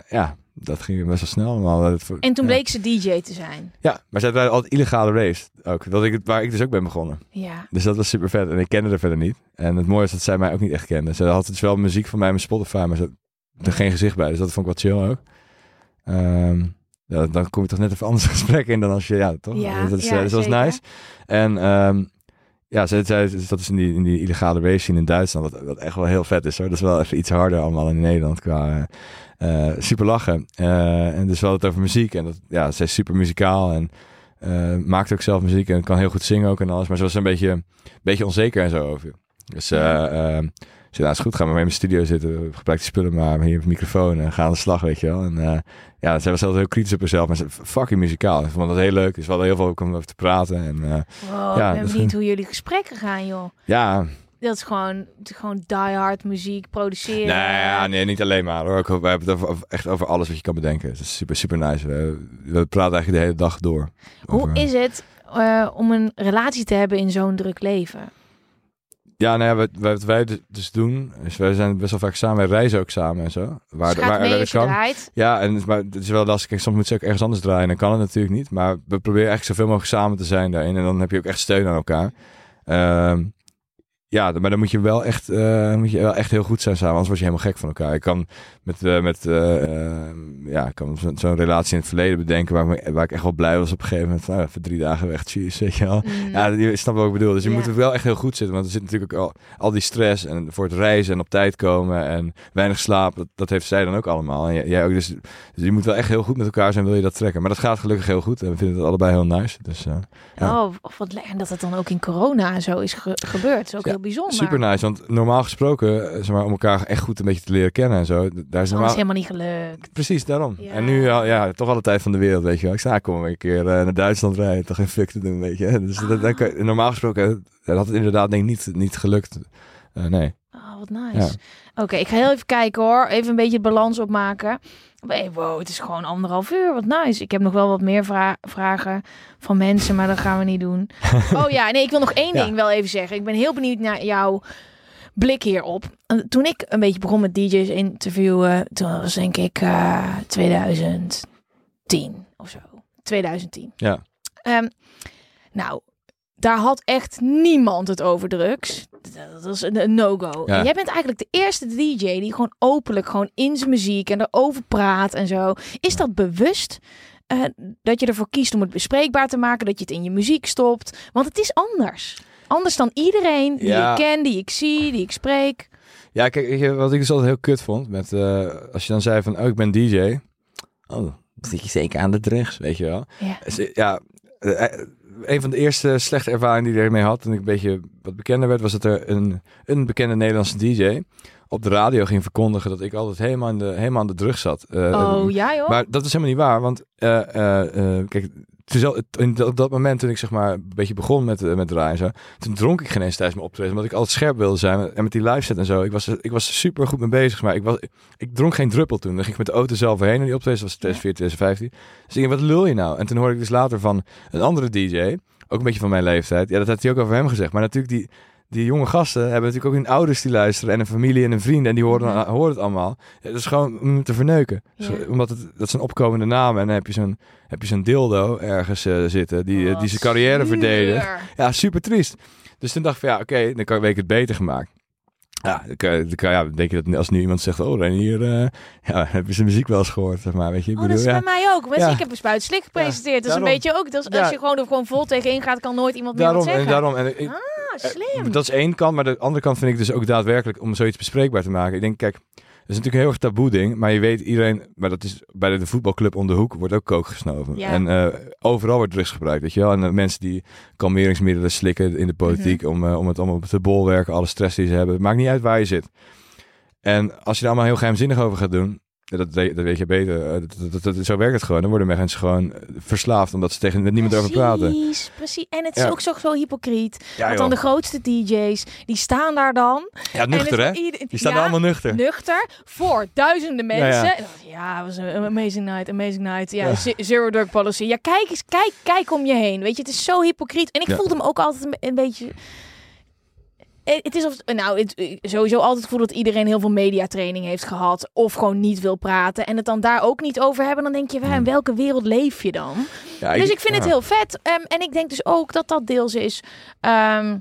ja, dat ging best wel snel allemaal. En toen bleek ze DJ te zijn. Ja, maar zij waren altijd illegale raves ook. Dat ik, waar ik dus ook ben begonnen. Ja. Dus dat was super vet. En ik kende haar verder niet. En het mooie is dat zij mij ook niet echt kende. Ze had dus wel muziek van mij met Spotify, maar ze had er geen gezicht bij. Dus dat vond ik wat chill ook. Um, ja, dan kom je toch net even anders <laughs> gesprek in dan als je, ja, toch? Ja, dat is, ja, dus dat was nice. En um, ja, zij, zij, dat is in die, in die illegale racing in Duitsland, wat, wat echt wel heel vet is hoor. Dat is wel even iets harder allemaal in Nederland qua eh, super lachen. Eh, en dus wel het over muziek en dat, ja, zij is super muzikaal en eh, maakt ook zelf muziek en kan heel goed zingen ook en alles. Maar ze was een beetje, beetje onzeker en zo over. Dus eh zei, nou, is goed, gaan we mee in mijn studio zitten. Gebruik die spullen maar, hier een microfoon en ga aan de slag, weet je wel. En eh, ja, zij was altijd heel kritisch op zichzelf, maar ze fucking muzikaal. Ik vond dat heel leuk. Dus we hadden heel veel om over te praten. En Wow, Ja, ik ben is benieuwd hoe jullie gesprekken gaan, joh. ja, Dat is gewoon, is gewoon die hard muziek produceren. nee, ja, nee, niet alleen maar hoor. Ook, we hebben het over, echt over alles wat je kan bedenken. Het is super, super nice. We, we praten eigenlijk de hele dag door. Hoe Over- is het eh, om een relatie te hebben in zo'n druk leven? Ja, nou ja, wat, wat wij dus- doen, is wij zijn best wel vaak samen, wij reizen ook samen en zo. Waar, Dus waar, mee kan. draait. Ja, en, maar het is wel lastig. Kijk, soms moet ze ook ergens anders draaien. Dan kan het natuurlijk niet. Maar we proberen eigenlijk zoveel mogelijk samen te zijn daarin. En dan heb je ook echt steun aan elkaar. Ehm, ja, maar dan moet je wel echt, eh, moet je wel echt heel goed zijn samen. Anders word je helemaal gek van elkaar. Ik kan met, eh, met eh, eh, ja, ik kan zo- zo'n relatie in het verleden bedenken waar, me- waar ik echt wel blij was op een gegeven moment. Nou, even drie dagen weg, cheese, weet je wel. Mm. Ja, je snapt wat ik bedoel. Dus je Ja. moet er wel echt heel goed zitten. Want er zit natuurlijk ook al, al die stress en voor het reizen en op tijd komen en weinig slaap. Dat, dat heeft zij dan ook allemaal. En jij- ook. Dus, dus je moet wel echt heel goed met elkaar zijn, wil je dat trekken. Maar dat gaat gelukkig heel goed. En we vinden het allebei heel nice. Dus ja. Oh, wat lekker. En dat het dan ook in corona en zo is ge- gebeurd. is ook Ja, heel bijzonder. super nice. Want normaal gesproken, eh, zeg maar, om elkaar echt goed een beetje te leren kennen en zo. Daar is Dat is normaal... helemaal niet gelukt. Precies, daarom. Ja. En nu, ja, ja, toch alle tijd van de wereld, weet je wel. Ik zei, ah, kom maar een keer eh, naar Duitsland rijden. Toch geen fuck te doen, weet je. <laughs> Dus dat, dat kan- normaal gesproken eh, had het inderdaad denk ik niet, niet gelukt. Eh, nee. Oh, wat nice. Oké, ik ga heel even kijken hoor. Even een beetje de balans opmaken. Hey, wow, het is gewoon anderhalf uur. Wat nice. Ik heb nog wel wat meer vra- vragen van mensen, maar dat gaan we niet doen. <laughs> Oh ja, nee, ik wil nog één Ja. ding wel even zeggen. Ik ben heel benieuwd naar jouw blik hierop. Eh, Toen ik een beetje begon met DJ's interviewen, toen was denk ik eh 2010 of zo. 2010. Ja. Ehm, nou, daar had echt niemand het over drugs. Dat was een, een no-go. Ja. Jij bent eigenlijk de eerste DJ die gewoon openlijk gewoon in zijn muziek en erover praat en zo. Is dat bewust? eh, dat je ervoor kiest om het bespreekbaar te maken, dat je het in je muziek stopt. Want het is anders. Anders dan iedereen die Ja. ik ken, die ik zie, die ik spreek. Ja, kijk, wat ik dus altijd heel kut vond, met, eh, als je dan zei van, oh, ik ben DJ. Oh, zit je zeker aan de drugs, weet je wel. Ja. Dus, Ja, eh, een van de eerste slechte ervaringen die ik ermee had, toen ik een beetje wat bekender werd, was dat er een, een bekende Nederlandse DJ op de radio ging verkondigen dat ik altijd helemaal, in de, helemaal aan de drug zat. Eh, Oh ja joh. Maar dat is helemaal niet waar, want eh, eh, eh, kijk, in dat, op dat moment toen ik zeg maar een beetje begon met, eh, met zo, toen dronk ik geen eens tijdens mijn optreden, omdat ik altijd scherp wilde zijn en met die live set en zo. Ik was, ik was super goed mee bezig, maar ik, was, ik dronk geen druppel toen. Dan ging ik met de auto zelf heen en die optreden was 2014, 2015. Dus ik denk, wat lul je nou? En toen hoorde ik dus later van een andere DJ, ook een beetje van mijn leeftijd. Ja, dat had hij ook over hem gezegd, maar natuurlijk die die jonge gasten hebben natuurlijk ook hun ouders die luisteren en een familie en een vriend en die horen, Mhm. horen het allemaal. Dat is gewoon om te verneuken. Ja. Dus, omdat het, dat zijn opkomende namen en dan heb je zo'n, heb je zo'n dildo ergens eh, zitten die, eh, die zijn carrière Oh, verdedigt. zuur. Ja, super triest. Dus toen dacht ik van ja, oké, dan kan ik het beter gemaakt. Ja, dan kan, dan kan, ja, denk je dat als nu iemand zegt, oh, Renier, eh <laughs> ja, heb je zijn muziek wel eens gehoord, zeg maar, weet je. Ik Oh, dat is ja. bij mij ook. Ja. ik heb een spuitslik gepresenteerd. dus daarom. een beetje ook. Dat is, als je gewoon er gewoon vol tegenin gaat, kan nooit iemand meer Daarom, wat en zeggen. daarom, en ik, Ah, slim. Dat is één kant, maar de andere kant vind ik dus ook daadwerkelijk om zoiets bespreekbaar te maken. Ik denk, kijk, dat is natuurlijk een heel erg taboe ding, maar je weet iedereen, maar dat is bij de, voetbalclub om de hoek wordt ook kook gesnoven. Ja. En eh, overal wordt drugs gebruikt, weet je wel. En eh, mensen die kalmeringsmiddelen slikken in de politiek Mhm. om, eh, om het allemaal te bolwerken, alle stress die ze hebben. Het maakt niet uit waar je zit. En als je daar allemaal heel geheimzinnig over gaat doen, ja, dat, weet- dat weet je beter. eh, Dat, dat, dat- zo werkt het gewoon. Dan worden mensen gewoon verslaafd omdat ze tegen met niemand over praten. Precies, precies. En het is Ja. ook zo, zo hypocriet. Ja, Want dan de grootste DJ's, die staan daar dan. ja nuchter hè? Die staan allemaal nuchter. nuchter voor duizenden mensen. Ja, was een amazing night, amazing night. Ja, Ja. ze- zero drug policy. Ja, kijk eens, kijk, kijk om je heen. Weet je, het is zo hypocriet. En ik voelde me ook altijd een, een beetje... Eh, Het is of, nou, het, eh, sowieso altijd het gevoel dat iedereen heel veel mediatraining heeft gehad. Of gewoon niet wil praten. En het dan daar ook niet over hebben. Dan denk je, "Waar, in welke wereld leef je dan? Ja, dus ik vind het heel vet. Ehm, en ik denk dus ook dat dat deels is ehm,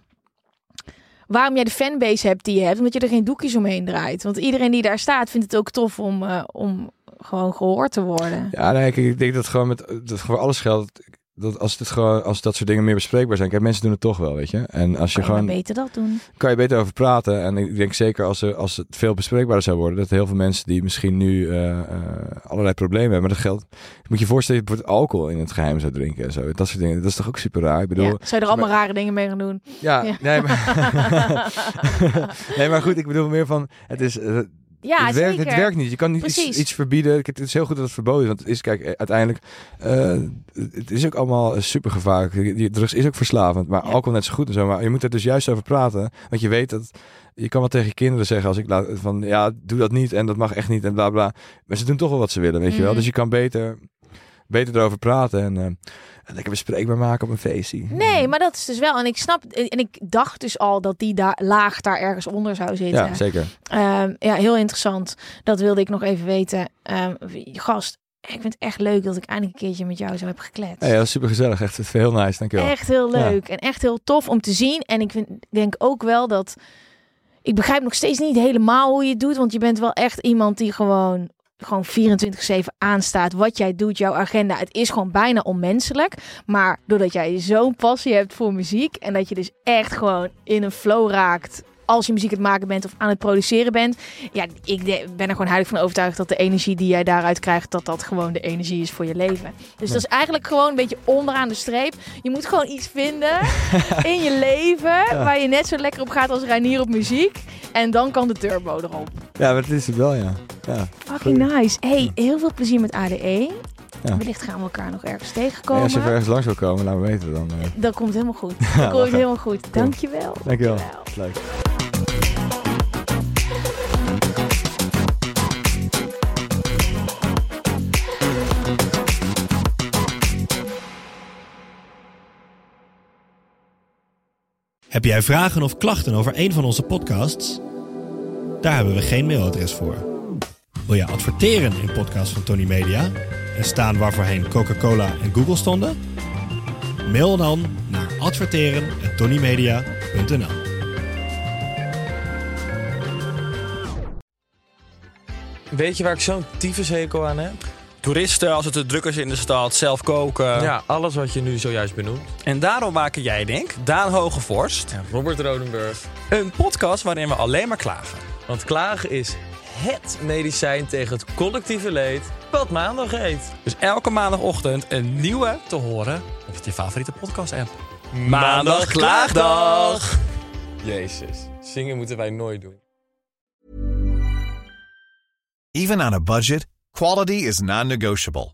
waarom jij de fanbase hebt die je hebt. Omdat je er geen doekjes omheen draait. Want iedereen die daar staat vindt het ook tof om, eh, om gewoon gehoord te worden. Ja, nee, kijk, ik denk dat gewoon met dat voor alles geldt. Dat als, het gewoon, als dat soort dingen meer bespreekbaar zijn. Kijk, mensen doen het toch wel, weet je. En als je Kan je gewoon... beter dat doen. kan je beter over praten. En ik denk zeker als, er, als het veel bespreekbaarder zou worden, dat heel veel mensen die misschien nu eh, eh, allerlei problemen hebben, maar dat geldt. Je moet je voorstellen, je bijvoorbeeld alcohol in het geheim zou drinken en zo. Dat soort dingen. Dat is toch ook super raar. Ik bedoel, Ja. Zou je er allemaal rare dingen mee gaan doen? ja, Ja. Nee, maar, <laughs> <laughs> nee, maar goed, ik bedoel meer van, het is. Ja, het, werkt, het werkt niet. Je kan niet iets, iets verbieden. Het is heel goed dat het verboden is. Want het is, kijk, eh, uiteindelijk... eh, het is ook allemaal super gevaarlijk. Die- Drugs is ook verslavend. Maar Ja. alcohol net zo goed en zo. Maar je moet er dus juist over praten. Want je weet dat... Je kan wel tegen je kinderen zeggen als ik laat van... Ja, doe dat niet en dat mag echt niet en bla bla. Maar ze doen toch wel wat ze willen, weet je wel. Mhm. Dus je kan beter, beter erover praten. En, eh, lekker bespreekbaar maken op een feestje. Nee, maar dat is dus wel. En ik snap. En ik dacht dus al dat die daar laag daar ergens onder zou zitten. Ja, zeker. Ehm, ja, heel interessant. Dat wilde ik nog even weten. Ehm, gast, ik vind het echt leuk dat ik eindelijk een keertje met jou zo heb gekletst. Ja, is super gezellig. Echt het heel nice. Dankjewel. Echt heel leuk en echt heel tof om te zien. En ik vind, denk ook wel dat. Ik begrijp nog steeds niet helemaal hoe je het doet. Want je bent wel echt iemand die gewoon, gewoon 24-7 aanstaat. Wat jij doet, jouw agenda. Het is gewoon bijna onmenselijk. Maar doordat jij zo'n passie hebt voor muziek. En dat je dus echt gewoon in een flow raakt. Als je muziek aan het maken bent of aan het produceren bent. Ja, ik ben er gewoon heilig van overtuigd dat de energie die jij daaruit krijgt. Dat dat gewoon de energie is voor je leven. Dus dat is eigenlijk gewoon een beetje onderaan de streep. Je moet gewoon iets vinden <laughs> in je leven waar je net zo lekker op gaat als Reinier op muziek. En dan kan de turbo erop. Ja, maar het is het wel, ja. ja. Fucking nice. Hey, heel veel plezier met ADE. Ja. Wellicht gaan we elkaar nog ergens tegenkomen. als je ergens langs wil komen, laat me weten dan. eh. Dat komt helemaal goed. <laughs> Dat lachen. komt helemaal goed. Dankjewel. Dankjewel. Dankjewel. Leuk. Heb jij vragen of klachten over een van onze podcasts? Daar hebben we geen mailadres voor. Wil je adverteren in podcasts van Tony Media en staan waarvoorheen Coca-Cola en Google stonden? Mail dan naar adverteren@tonymedia.nl. Weet je waar ik zo'n tyfushekel aan heb? Toeristen, als het te druk is in de stad, zelf koken. Ja, alles wat je nu zojuist benoemt. En daarom maken jij, denk Daan Hogevorst, Ja, Robert Rodenburg. een podcast waarin we alleen maar klagen. Want klagen is HET medicijn tegen het collectieve leed wat maandag heet. Dus elke maandagochtend een nieuwe te horen op je favoriete podcast-app. Maandag Klaagdag! Jezus, zingen moeten wij nooit doen. Even on a budget, quality is non-negotiable.